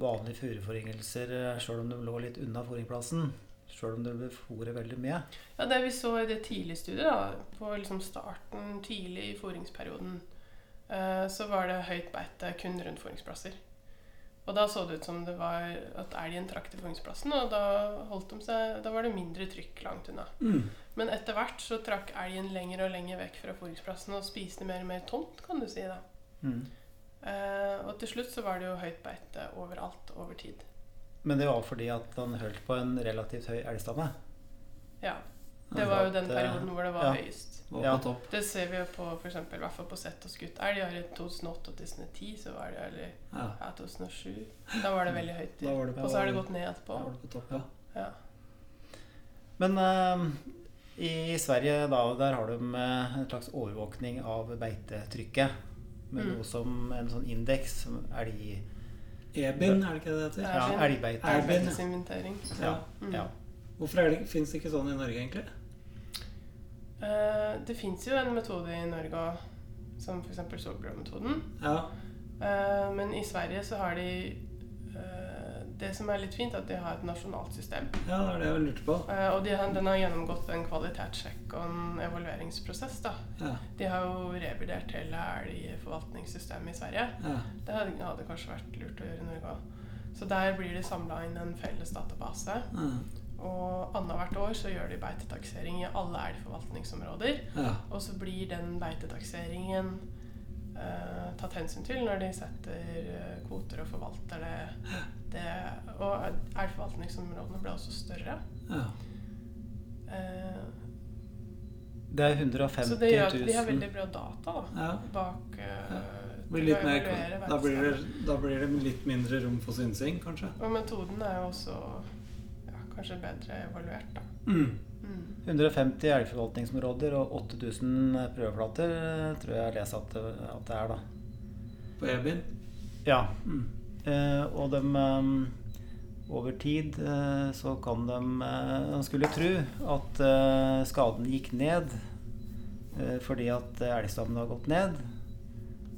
vanlige furuforyngelser sjøl om de lå litt unna fôringplassen. Sjøl om det ble fôret veldig mye. Ja, Det vi så i det tidlige studiet, da, på liksom starten tidlig i fôringsperioden, eh, så var det høyt beite kun rundt fôringsplasser. Og da så det ut som det var at elgen trakk til fôringsplassen, og da, holdt de seg, da var det mindre trykk langt unna. Mm. Men etter hvert så trakk elgen lenger og lenger vekk fra fôringsplassen og spiste mer og mer tomt, kan du si. da. Mm. Eh, og til slutt så var det jo høyt beite overalt over tid. Men det var fordi at han holdt på en relativt høy elgstamme. Ja, Det var jo den eh, perioden hvor det var ja. høyest. Ja. Det ser vi jo på for eksempel, i hvert fall på sett og skutt elg. I 2008 og 2010 så var det eller Ja. ja, 2007. Da var det veldig høyt. Da det på, Og så har det gått ned etterpå. da var det på topp, ja. Ja. Men uh, i Sverige da, der har de eh, en slags overvåkning av beitetrykket. Med Mm. noe som en sånn indeks som elg... Ebin, er det ikke det det heter? Ja, elgbeite. Elgin, ja. Ja, Mm. ja. Hvorfor det, finnes det ikke sånn i Norge, egentlig? Uh, det fins jo en metode i Norge òg, som f.eks. Solgrå-metoden. Ja. Uh, men i Sverige så har de Det som er litt fint, er at de har et nasjonalt system. ja, det er det jeg lurte på. Eh, og de den har gjennomgått en kvalitetssjekk og en evalueringsprosess. da. Ja. De har jo revurdert hele elgforvaltningssystemet i Sverige. Ja. Det hadde, hadde kanskje vært lurt å gjøre i Norge òg. Så der blir det samla inn en felles database. Ja. Og annethvert år så gjør de beitetaksering i alle elgforvaltningsområder. Ja. Og så blir den beitetakseringen eh, tatt hensyn til når de setter eh, kvoter og forvalter det. det og elgforvaltningsområdene ble også større. ja. Eh, Det er 150 så det 000 gjør at de har veldig bra data da, ja. bak eh, Blir mer, da, blir det, da blir det litt mindre rom for synsing, kanskje? Og metoden er jo også ja, kanskje bedre evaluert, da. Mm. Mm. 150 elgforvaltningsområder og 8000 prøveflater eh, tror jeg jeg leser at det, at det er, da. På Ebin? Ja. Mm. Eh, og de over tid eh, så kan de eh, skulle tro at eh, skaden gikk ned eh, fordi at elgstammen har gått ned.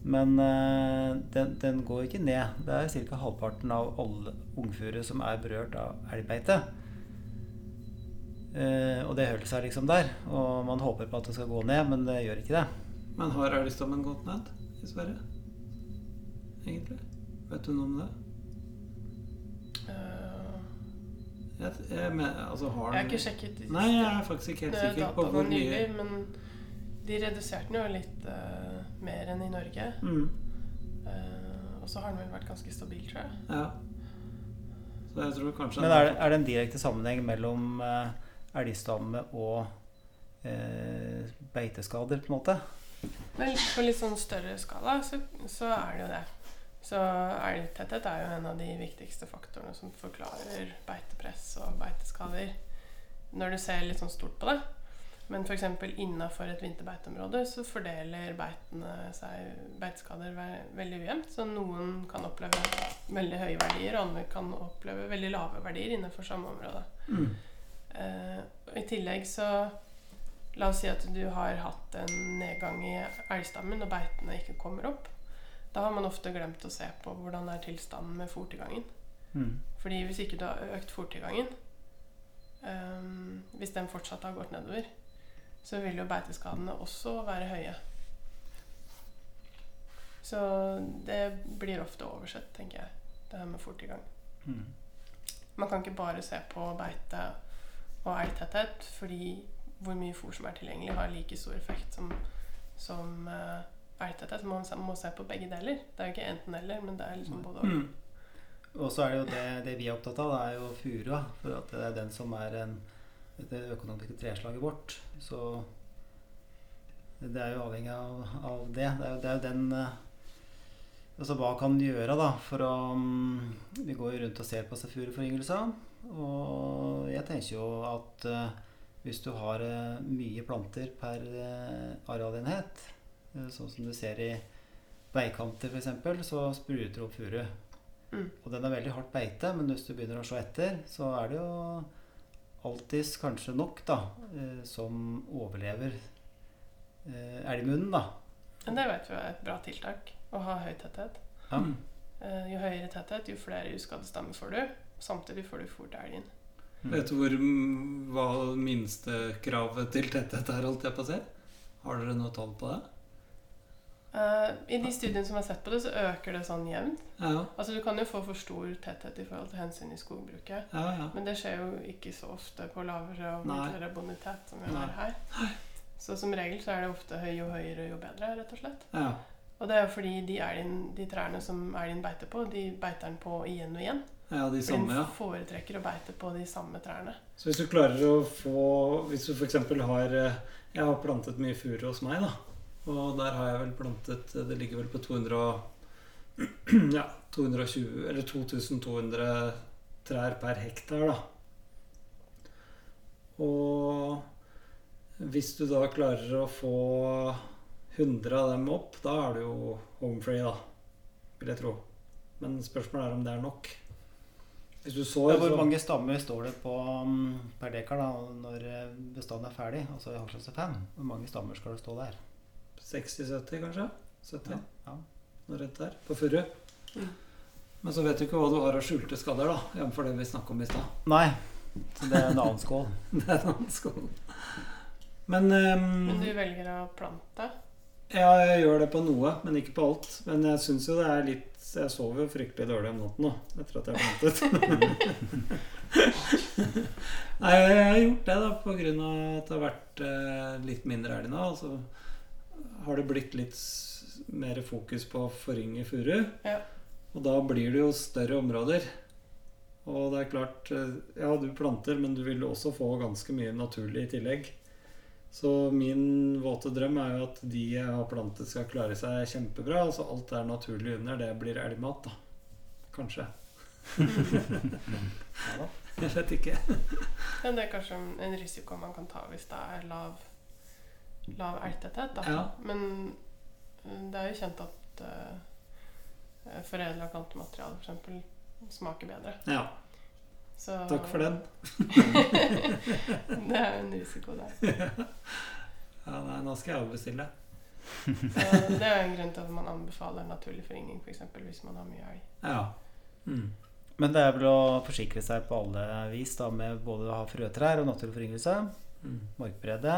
Men eh, den, den går ikke ned. Det er ca. halvparten av alle ungfure som er berørt av elgbeite. Eh, og det holder seg liksom der. Og man håper på at det skal gå ned, men det gjør ikke det. Men har ølstammen gått ned i Sverige? Egentlig? Vet du noe om det? Eh, Jeg, jeg, men, altså har jeg har ikke sjekket de Nei, jeg er faktisk ikke helt sikker på hvor nylig, mye men de reduserte den jo litt uh, mer enn i Norge. mm, Uh, og så har den vel vært ganske stabil, tror jeg. Ja. Så jeg tror kanskje Men er det, er det en direkte sammenheng mellom eh, elgstamme og eh, beiteskader, på en måte? Men på litt sånn større skala så, så er det jo det. Så elgtetthet er jo en av de viktigste faktorene som forklarer beitepress og beiteskader. Når du ser litt sånn stort på det. Men f.eks. innafor et vinterbeiteområde så fordeler beitene seg beiteskader veldig ujevnt. Så noen kan oppleve veldig høye verdier, og andre kan oppleve veldig lave verdier innenfor samme område. mm, Eh, og I tillegg så La oss si at du har hatt en nedgang i elgstammen og beitene ikke kommer opp. Da har man ofte glemt å se på hvordan er tilstanden med fòrtilgangen. Mm. Fordi hvis ikke du har økt fòrtilgangen, um, hvis den fortsatt har gått nedover, så vil jo beiteskadene også være høye. Så det blir ofte oversett, tenker jeg, det her med fòrtilgang. Mm. Man kan ikke bare se på beite og elgtetthet, fordi hvor mye fôr som er tilgjengelig, har like stor effekt som, som uh, elgtetthet. Man må, se på begge deler. Det er jo ikke enten-eller, men det er liksom både og. mm. Og så er det jo det, det vi er opptatt av, det er jo furua. For at det er den som er en, det økonomiske treslaget vårt. Så det er jo avhengig av, av det. Det er det er jo den eh, Altså hva kan du gjøre da for å mm, Vi går jo rundt og ser på disse furuforyngelsene. Og jeg tenker jo at eh, hvis du har eh, mye planter per eh, arealenhet, sånn som du ser i veikanter f.eks., så spruter opp furu. Mm. Og den er veldig hardt beite, men hvis du begynner å se etter, så er det jo alltids kanskje nok da, som overlever elgmunnen, da. Men det vet vi er et bra tiltak. Å ha høy tetthet. Ja. Jo høyere tetthet, jo flere uskadde stammer får du. Samtidig får du fort elgen. Mm. Vet du hvor, mm, hva minstekravet til tetthet er, holdt jeg på å si? Har dere noe tall på det? Uh, I de studiene som har sett på det, så øker det sånn jevnt. Ja, Altså Du kan jo få for stor tetthet i forhold til hensyn i skogbruket. ja, ja. Men det skjer jo ikke så ofte på lavere og midlere bonitet som vi har her. Så som regel så er det ofte høy jo høyere, jo bedre, rett og slett. ja. Og det er jo fordi de, elgen, de trærne som elgen beiter på, de beiter den på igjen og igjen. Ja de samme, ja. foretrekker å beite på de samme trærne. Så hvis du klarer å få Hvis du f.eks. har eh, Jeg har plantet mye furu hos meg, da. Og der har jeg vel plantet Det ligger vel på 200 og Ja, 220 Eller 2200 trær per hektar, da. Og hvis du da klarer å få 100 av dem opp, da er du jo home free, da. Vil jeg tro. Men spørsmålet er om det er nok. Hvis du sår Ja, hvor så- mange stammer står det på mm, per dekar da, når eh, bestanden er ferdig? Altså i Harstad 5. Hvor mange stammer skal det stå der? 60-70, kanskje? 70? Ja, ja. Noe rett der. På furu. Ja. Men så vet du ikke hva du har av skjulte skader, da. Jf. det vi snakka om i stad. Nei, så det er en annen skål. Det er en annen skål. Men, um, Men du velger å plante. Ja, jeg gjør det på noe, men ikke på alt. Men jeg syns jo det er litt Jeg sover jo fryktelig dårlig om natten nå, etter at jeg har plantet. Nei, jeg har gjort det da av at det har vært eh, litt mindre elg nå. Og så har det blitt litt mer fokus på å forynge furu. Ja. Og da blir det jo større områder. Og det er klart eh, Ja, du planter, men du vil også få ganske mye naturlig i tillegg. Så min våte drøm er jo at de jeg har plantet, skal klare seg kjempebra. Altså alt er naturlig under, det blir elgmat, da. Kanskje. Ja. Jeg vet ikke. Men det er kanskje en risiko man kan ta hvis det er lav, lav elgtetthet. da. Ja. Men eh, det er jo kjent at uh, foredla plantemateriale f.eks. smaker bedre. Ja, Så takk for den. det er jo en risiko der. Ja, nei, nå skal jeg avbestille. Så det er en grunn til at man anbefaler naturlig foryngring, f.eks. hvis man har mye elg. Ja. Mm. Men det er vel å forsikre seg på alle vis da, med både å ha frøtrær og naturlig foryngelse. Mm. Markbrede.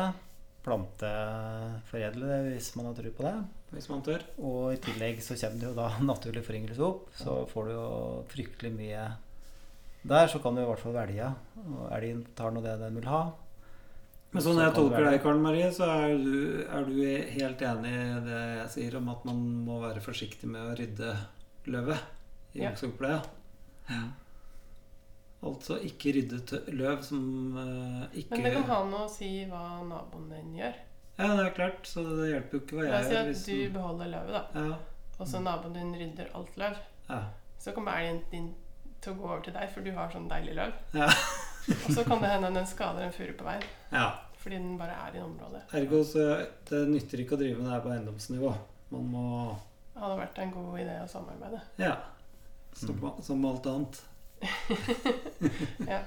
Planteforedle det hvis man har tro på det. Hvis man tør. Og i tillegg så kommer det jo da naturlig foryngelse opp. Så får du jo fryktelig mye der. Så kan du i hvert fall velge. Og elgen tar nå det den vil ha. Men sånn Så jeg tolker deg, Karen Marie, så er du, er du helt enig i det jeg sier om at man må være forsiktig med å rydde løvet i Ja. ungskogpleia? Altså ikke rydde løv som uh, ikke Men det kan ha noe å si hva naboen din gjør. Ja, det er klart, så det hjelper jo ikke hva La jeg oss si at hvis- du beholder løvet, da. ja, Og så naboen din rydder alt løv. ja, Så kommer elgen din til å gå over til deg, for du har sånn deilig løv. ja, Og så kan det hende den skader en furu på veien. ja. Fordi den bare er i området. Ergo så det nytter ikke å drive med det her på eiendomsnivå. Man må Det hadde vært en god idé å samarbeide. Ja. Som, Mm. som alt annet. ja.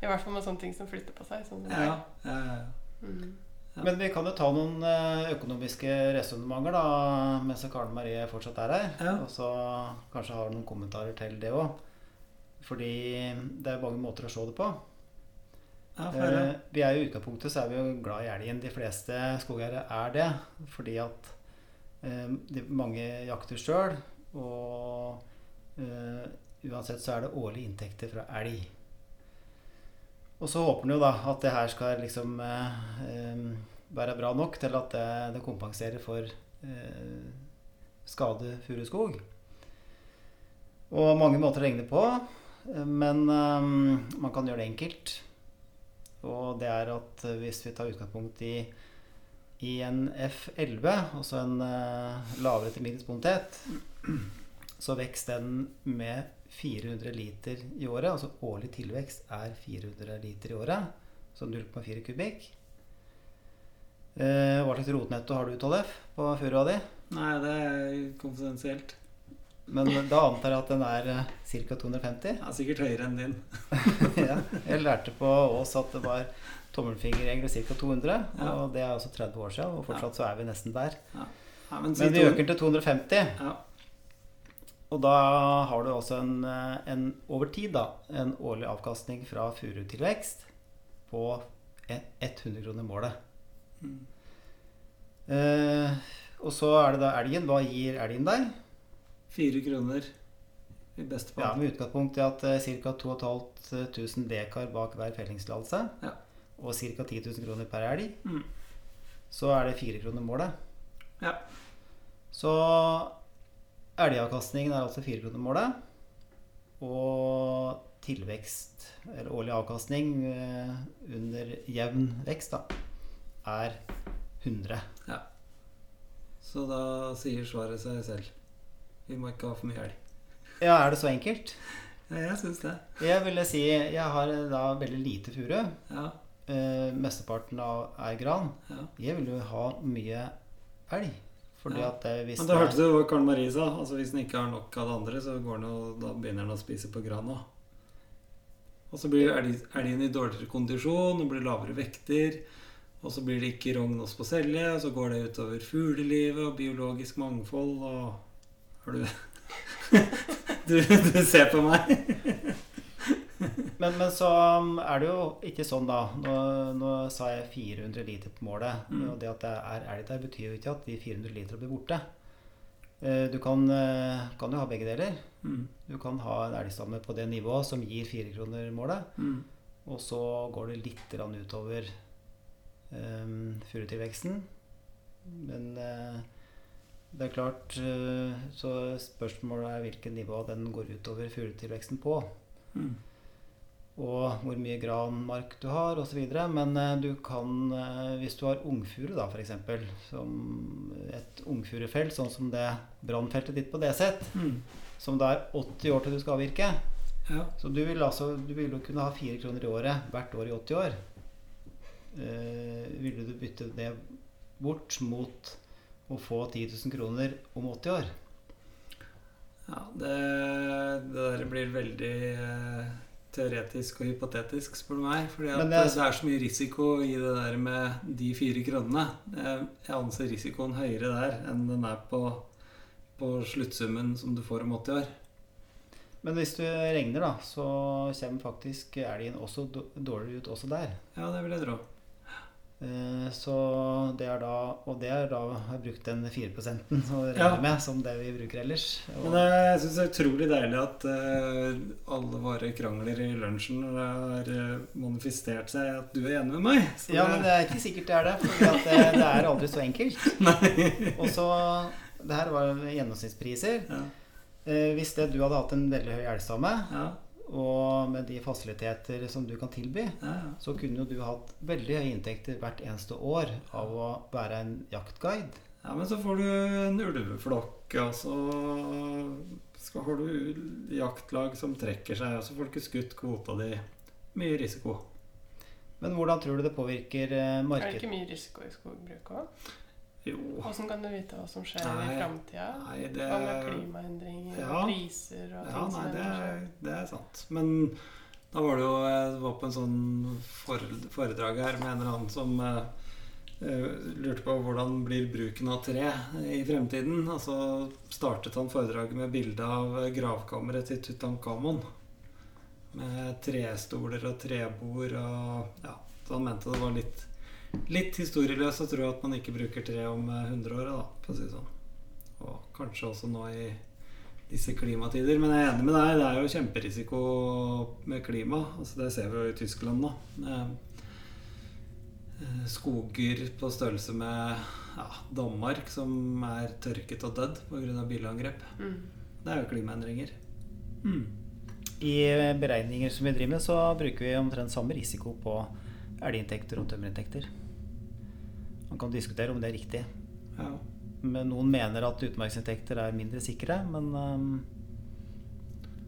I hvert fall med sånne ting som flytter på seg. Sånn som Ja, ja, ja. Mm. Ja. Men vi kan jo ta noen eh, økonomiske resonnementer da, mens Karen Marie fortsatt er her. Ja. Og så kanskje har noen kommentarer til det òg. Fordi det er mange måter å se det på. ja. Eh, vi er jo I utgangspunktet så er vi jo glad i elgen. De fleste skogeiere er det. Fordi at eh, de, mange jakter sjøl. Og eh, uansett så er det årlige inntekter fra elg. Og så håper en jo da at det her skal liksom eh, eh, være bra nok til at det, det kompenserer for eh, skade furuskog. Og mange måter å regne på, men eh, man kan gjøre det enkelt. Og det er at eh, hvis vi tar utgangspunkt i, i en F11, altså en eh, lavere til middels bonitet, så vokser den med 400 liter i året. Altså årlig tilvekst er 400 liter i året, så 0,4 kubikk. Eh, hva slags rotnetto har du, Tollef, på furua di? Nei, det er konfidensielt. Men da antar jeg at den er eh, ca. 250? Ja, sikkert høyere enn din. ja. Jeg lærte på Ås at det var tommelfingerregler ca. 200. Ja. Og det er også 30 år siden, og fortsatt så er vi nesten der. Ja, men, Men vi øker til 250. Ja. Og da har du også en, eh, en over tid da, en årlig avkastning fra furutilvekst på e- 100 kroner målet. Mm. Eh, og så er det da elgen. Hva gir elgen deg? Fire kroner i beste fall. Ja. Med utgangspunkt i at uh, ca. 2500 dekar bak hver fellingstillatelse Ja. og ca. 10 000 kroner per elg, Mm. så er det fire kroner målet. Ja. Så elgavkastningen er altså fire kroner målet. Og tilvekst, eller årlig avkastning eh, under jevn vekst, da, er 100. Ja. Så da sier svaret seg selv. Vi må ikke ha for mye elg. Ja, er det så enkelt? Ja, jeg syns det. Jeg ville si jeg har da veldig lite furu. Ja, Eh, mesteparten av er gran. ja. Jeg vil jo ha mye elg. Fordi Ja. at det, hvis Men da hørte du hva Karen Marie sa. Altså Hvis den ikke har nok av det andre, så og, da begynner den å spise på grana. Og så blir elg- elgen i dårligere kondisjon, det blir lavere vekter. Og så blir det ikke rogn oss på selje, og så går det utover fuglelivet og biologisk mangfold og Har du du, du ser på meg. Men, men så um, er det jo ikke sånn, da. Nå, nå sa jeg 400 liter på målet. Mm. Og det at det er elg der, betyr jo ikke at de 400 literne blir borte. Eh, Du kan, eh, kan jo ha begge deler. Mm, Du kan ha en elgstamme på det nivået som gir firekronermålet. mm, Og så går det litt utover um, furutilveksten. Men eh, det er klart eh, Så spørsmålet er hvilket nivå den går utover fugletilveksten på. mm. Og hvor mye granmark du har osv. Men eh, du kan, eh, hvis du har ungfuru, da f.eks., som et ungfurufelt, sånn som det brannfeltet ditt på DZ, Mm. som det er 80 år til du skal avvirke Ja. Så du vil, altså, du vil jo kunne ha fire kroner i året hvert år i 80 år. Uh, ville du bytte det bort mot å få 10 000 kroner om 80 år? Ja, det, det der blir veldig eh, teoretisk og hypotetisk, spør du meg. Fordi det, det er, så mye risiko i det der med de fire kronene. Jeg, anser risikoen høyere der enn den er på, på sluttsummen som du får om 80 år. Men hvis du regner, da, så kommer faktisk elgen også då- dårligere ut også der. Ja, det vil jeg tro. Eh, Så det er da Og det er da har brukt den 4 å regne Ja. med som det vi bruker ellers. Og, Men jeg syns det er utrolig deilig at uh, alle våre krangler i lunsjen har eh, manifestert seg at du er enig med meg. Ja, men det er ikke sikkert det er det, for det, det er aldri så enkelt. Og så Det her var gjennomsnittspriser. Ja, Uh, Hvis det du hadde hatt en veldig høy elgstamme, ja, og med de fasiliteter som du kan tilby, ja, ja. så kunne jo du hatt veldig høye inntekter hvert eneste år av å være en jaktguide. Ja, men så får du en ulveflokk, og så skal, har du jaktlag som trekker seg, og så får du ikke skutt kvota di. Mye risiko. Men hvordan tror du det påvirker markedet? Er det ikke mye risiko i skogbruk òg? Jo Åssen kan du vite hva som skjer Nei. i framtida? Det Hva med klimaendringer Ja. og priser og ting nei, det er, det er sant. Men da var det jo Jeg var på en sånn foredrag her med en eller annen som eh, eh, lurte på hvordan blir bruken av tre i fremtiden. Og så startet han foredraget med bilde av gravkammeret til Tutankhamon. Med trestoler og trebord og Ja, så han mente det var litt Litt historieløs å tro at man ikke bruker tre om eh, 100 år, da, for å si det sånn. Og kanskje også nå i disse klimatider. Men jeg er enig med deg, det er jo kjemperisiko med klima. Altså, det ser vi jo i Tyskland nå. Eh, eh, Skoger på størrelse med ja, Danmark som er tørket og dødd pga. bilangrep. Mm. Det er jo klimaendringer. Mm. I beregninger som vi driver med, så bruker vi omtrent samme risiko på elginntekter og tømmerinntekter. Man kan diskutere om det er riktig. Ja. Men noen mener at utmarksinntekter er mindre sikre, men um,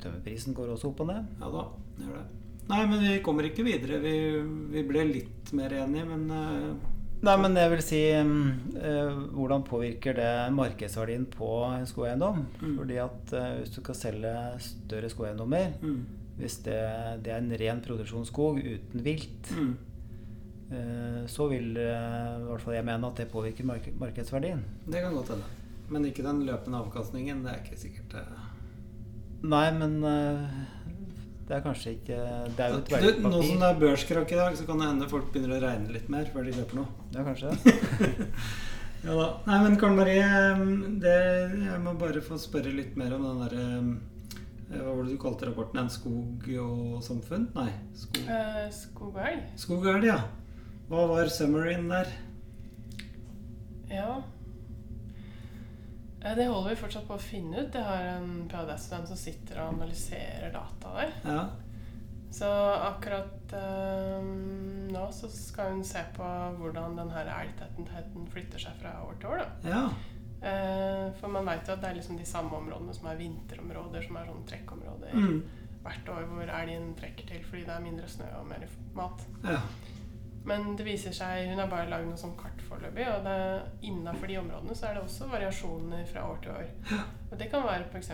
tømmerprisen går også opp og ned. ja da, det gjør det. Nei, men vi kommer ikke videre. Vi, vi ble litt mer enige, men uh Nei, men jeg vil si um, eh, Hvordan påvirker det markedsverdien på en skogeiendom? Mm. Fordi at eh, hvis du skal selge større skogeiendommer, mm, hvis det, det er en ren produksjonsskog uten vilt, mm. Eh, så vil eh, i hvert fall jeg mene at det påvirker mark markedsverdien. Det kan godt hende. Men ikke den løpende avkastningen. Det er ikke sikkert uh... Nei, men uh, det er kanskje ikke Det er jo et verdipapir. Nå som det er børskrakk i dag, så kan det hende folk begynner å regne litt mer før de kjøper noe. Ja, kanskje det. Ja da. Nei, men Karen Marie, det, jeg må bare få spørre litt mer om den derre Hva var det du kalte rapporten? En skog og samfunn? Nei. Skog, uh, skog og elg? skog og elg, ja. Hva var summaryen der? Ja. Det holder vi fortsatt på å finne ut. Jeg har en PhD-student som sitter og analyserer data der. Ja. Så akkurat eh, nå så skal hun se på hvordan denne elgtettheten flytter seg fra år til år. Da. ja. Eh, for man vet jo at det er liksom de samme områdene som er vinterområder, som er sånn trekkområder Mm. hvert år hvor elgen trekker til fordi det er mindre snø og mer mat. ja. Men det viser seg, hun har bare lagd noe sånn kart foreløpig, og innafor de områdene så er det også variasjoner fra år til år. Og det kan være f.eks.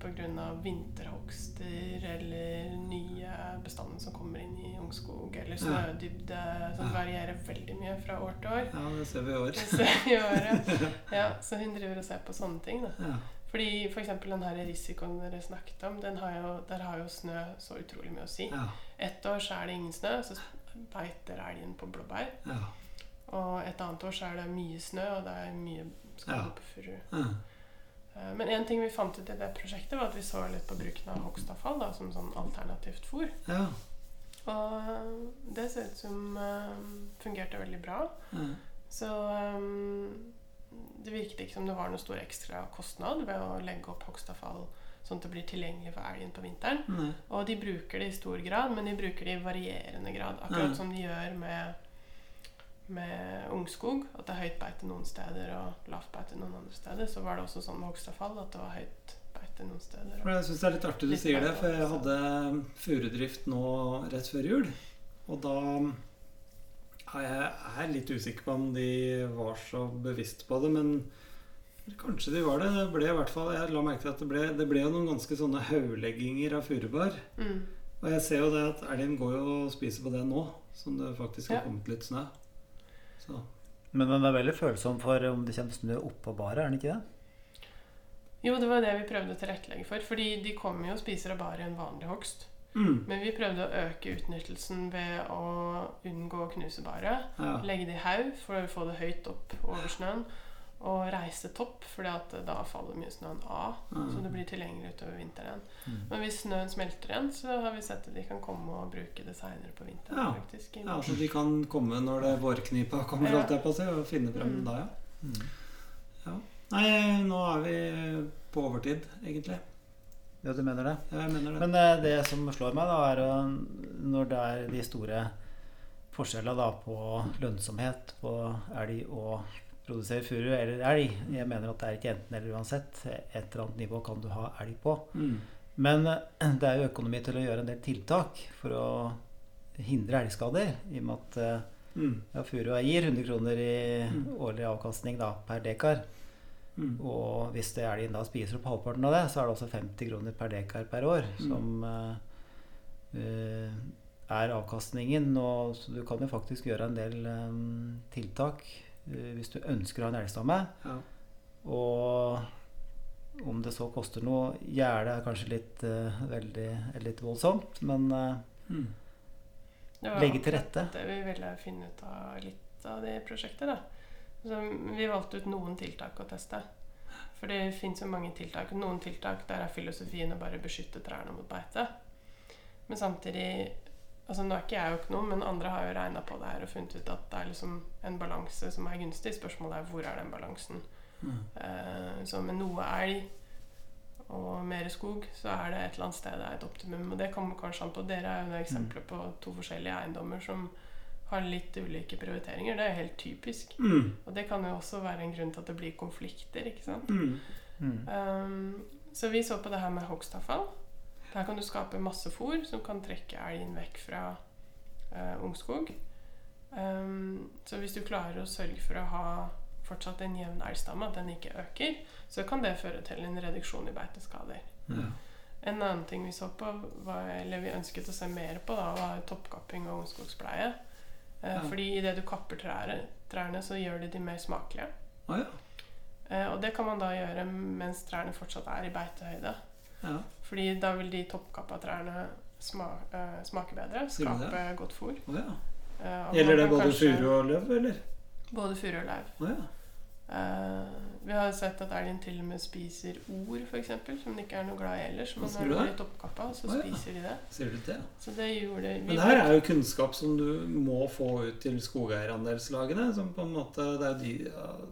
pga. vinterhogster eller nye bestander som kommer inn i ungskog, eller snødybde, som Ja. varierer veldig mye fra år til år. ja, det ser vi i år. Det ser vi i år, Ja, så hun driver og ser på sånne ting. da. Ja. Fordi f.eks. den her risikoen dere snakket om, den har jo, der har jo snø så utrolig mye å si. Ja. Ett år så er det ingen snø, så beiter elgen på blåbær. Ja. Og et annet år så er det mye snø, og det er mye Ja. på furu. Ja. Eh, Men en ting vi fant ut i det prosjektet, var at vi så litt på bruken av hogstavfall da, som sånn alternativt fôr. Ja. Og eh, det ser ut som eh, fungerte veldig bra. Ja. Så um, det virket ikke som det var noe stor ekstra kostnad ved å legge opp hogstavfall sånn at det blir tilgjengelig for elgen på vinteren. Mm. Og de bruker det i stor grad, men de bruker det i varierende grad. Akkurat mm. som de gjør med, med ungskog. At det er høyt beite noen steder og lavt beite noen andre steder. Så var det også sånn med hogstafall at det var høyt beite noen steder. Jeg syns det er litt artig du Litt sier det, for jeg hadde furudrift nå rett før jul. Og da jeg er litt usikker på om de var så bevisst på det, men kanskje de var det. Det ble i hvert fall, Jeg la merke til at det ble, det ble jo noen ganske sånne hauglegginger av furubar. Mm. Og jeg ser jo det at elgen går jo og spiser på det nå, som det faktisk har Ja. kommet litt snø. Så Men den er veldig følsom for om det kommer snø oppå baret, er den ikke det? Jo, det var det vi prøvde å tilrettelegge for. Fordi de kommer jo og spiser av i en vanlig hogst. mm. Men vi prøvde å øke utnyttelsen ved å unngå å knuse baret. ja. Legge det i haug for å få det høyt opp over snøen. Og reise topp, for da faller mye snøen av. Så det blir tilgjengelig utover vinteren. Mm. Men hvis snøen smelter igjen, så har vi sett at de kan komme og bruke det seinere på vinteren. Ja. faktisk. ja, så de kan komme når det vårknipa kommer, Ja. alt jeg på å si, og finne frem Mm. da, ja. Mm. Nei, nå er vi på overtid, egentlig. Ja, du mener det? Ja, jeg mener det. Men eh, det som slår meg, da, er å, når det er de store forskjellene da, på lønnsomhet på elg og produsere furu eller elg Jeg mener at det er ikke enten eller uansett. Et eller annet nivå kan du ha elg på. Mm. Men eh, det er jo økonomi til å gjøre en del tiltak for å hindre elgskader. I og med at eh, Mm. ja, furua gir 100 kroner i Mm. årlig avkastning da, per dekar. Mm. Og hvis det elgen da spiser opp halvparten av det, så er det også 50 kroner per dekar per år Mm. som eh, er avkastningen. Og, så du kan jo faktisk gjøre en del um, tiltak hvis du ønsker å ha en elgstamme. Ja. Og om det så koster noe Gjerde er kanskje litt, uh, veldig, litt voldsomt, men uh, Mm. Det legge til rette. Det vi ville finne ut av litt av det prosjektet. da. Så vi valgte ut noen tiltak å teste. For det fins jo mange tiltak. Noen tiltak der er filosofien å bare beskytte trærne mot beite. Men samtidig altså Nå er ikke jeg økonom, men andre har jo regna på det her og funnet ut at det er liksom en balanse som er gunstig. Spørsmålet er hvor er den balansen. Mm. Uh, så med noe elg og mer skog, så er det et eller annet sted det er et optimum. Og det kommer kanskje an på. Dere er jo eksempler på to forskjellige eiendommer som har litt ulike prioriteringer. Det er jo helt typisk. Mm. Og det kan jo også være en grunn til at det blir konflikter. ikke sant? Mm. mm, Um, så vi så på det her med hogstavfall. Der kan du skape masse fôr som kan trekke elgen vekk fra uh, ungskog. Um, så hvis du klarer å sørge for å ha fortsatt en jevn elgstamme, at den ikke øker, så kan det føre til en reduksjon i beiteskader. Ja. En annen ting vi så på, var, eller vi ønsket å se mer på, da, var toppkapping og ungskogspleie. Eh, Ja. Fordi idet du kapper trærne, trærne, så gjør de de mer smakelige. Ah, ja. Eh, og det kan man da gjøre mens trærne fortsatt er i beitehøyde. Ja. Fordi da vil de toppkappa trærne sma uh, smake bedre, skape det? godt fôr. Oh, ja. uh, Gjelder det både furu og løv, eller? Både furu og løv. Oh, ja. Uh, vi har sett at elgen til og med spiser ord, f.eks., som den ikke er noe glad i ellers. Men når den blir toppkappa, så ja. spiser de det. Det? Så det gjorde vi. Men det her er jo kunnskap som du må få ut til skogeierandelslagene. Som på en måte det er jo de,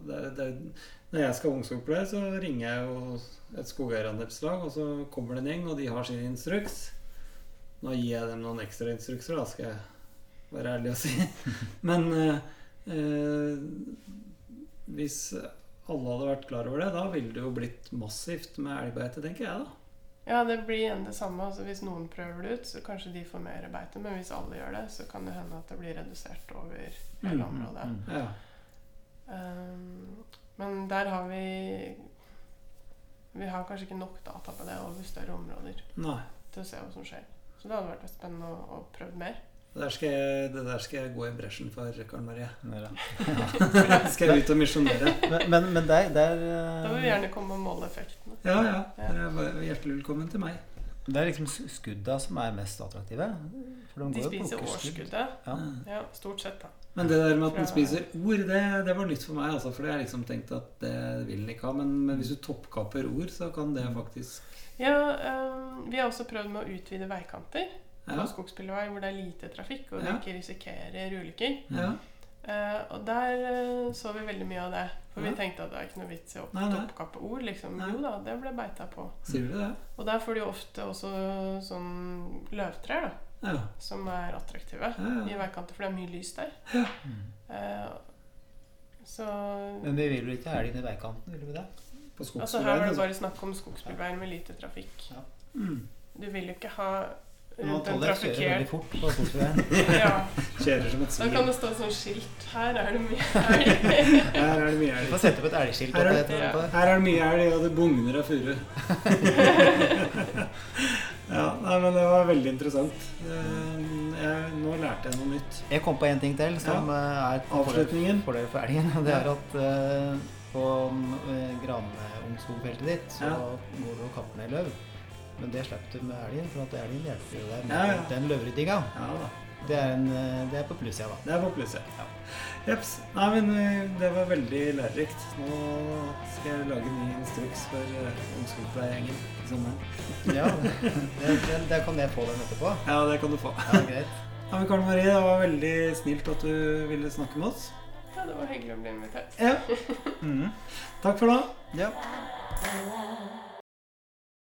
det er, det er, Når jeg skal ha ungskogpleie, så ringer jeg jo et skogeierandelslag, og så kommer det en gjeng, og de har sin instruks. Nå gir jeg dem noen ekstra instrukser, da skal jeg være ærlig og si. Men eh, eh, hvis alle hadde vært klar over det, da ville det jo blitt massivt med elgbeite, tenker jeg da. Ja, det blir igjen det samme. Altså, hvis noen prøver det ut, så kanskje de får mer beite. Men hvis alle gjør det, så kan det hende at det blir redusert over hele Mm, området. mm. Ja. Um, men der har vi Vi har kanskje ikke nok data på det over større områder Nei. til å se hva som skjer. Så det hadde vært spennende å, å prøve mer. Det der, skal jeg, det der skal jeg gå i bresjen for, Karen Marie. Ja. skal jeg ut og misjonere. Men, men, men der, der Da vil vi gjerne komme og måle effektene. Ja, ja. Dere er hjertelig velkommen til meg. Det er liksom skudda som er mest attraktive. For De de spiser årsskuddet. Ja. Ja, stort sett, da. Men det der med at den spiser ord, det, det var nytt for meg. Altså, for det har jeg liksom tenkt at det vil den ikke ha. Men, men hvis du toppkapper ord, så kan det faktisk Ja, um, vi har også prøvd med å utvide veikanter på Ja. skogsbilvei hvor det er lite trafikk og du Ja. ikke risikerer ulykker. ja. Uh, og der uh, så vi veldig mye av det. For Ja. vi tenkte at det er ikke noe vits i å toppkappe ord. Liksom. Nei. Jo da, det ble beita på. Sier du det? Og der får de jo ofte også sånn løvtrær da, Ja. som er attraktive Ja, i veikanter, for det er mye lys der. Mm. Eh, så Men vi vil vel ikke ha elgen i veikanten, vil vi det? På altså, her var det bare snakk om skogsbilveier med lite trafikk. Mm. Du vil jo ikke ha rundt en trafikkert ja, Kjører som et Da kan det stå sånn skilt Her er det mye elg. Her er det mye elg. får sette opp et elgskilt. Her er- oppe Ja. det. Her er det mye elg, og det bugner av furu. Ja, nei, men det var veldig interessant. Eh, Jeg, nå lærte jeg noe nytt. Jeg kom på en ting til som ja. er avslutningen fordel- Avslutningen. for elgen. Det er at uh, på uh, granungskogfeltet ditt så Ja. går du og kapper ned løv. Men det slipper du med elgen, for at elgen hjelper jo deg med Ja, ja. den løvryddinga. Ja. Det er, en, eh, det er på plussida, da. Det er på plussida. Ja. Jeps. Nei, men eh, det var veldig lærerikt. Nå skal jeg lage en ny instruks for ungskogpleiegjengen i sommeren. Ja, det, det, det kan jeg få den etterpå. Ja, det kan du få. Ja, greit. Ja, men Karl Marie, det var veldig snilt at du ville snakke med oss. Ja, det var hyggelig å bli invitert. Ja. Mhm. Takk for nå. Ja.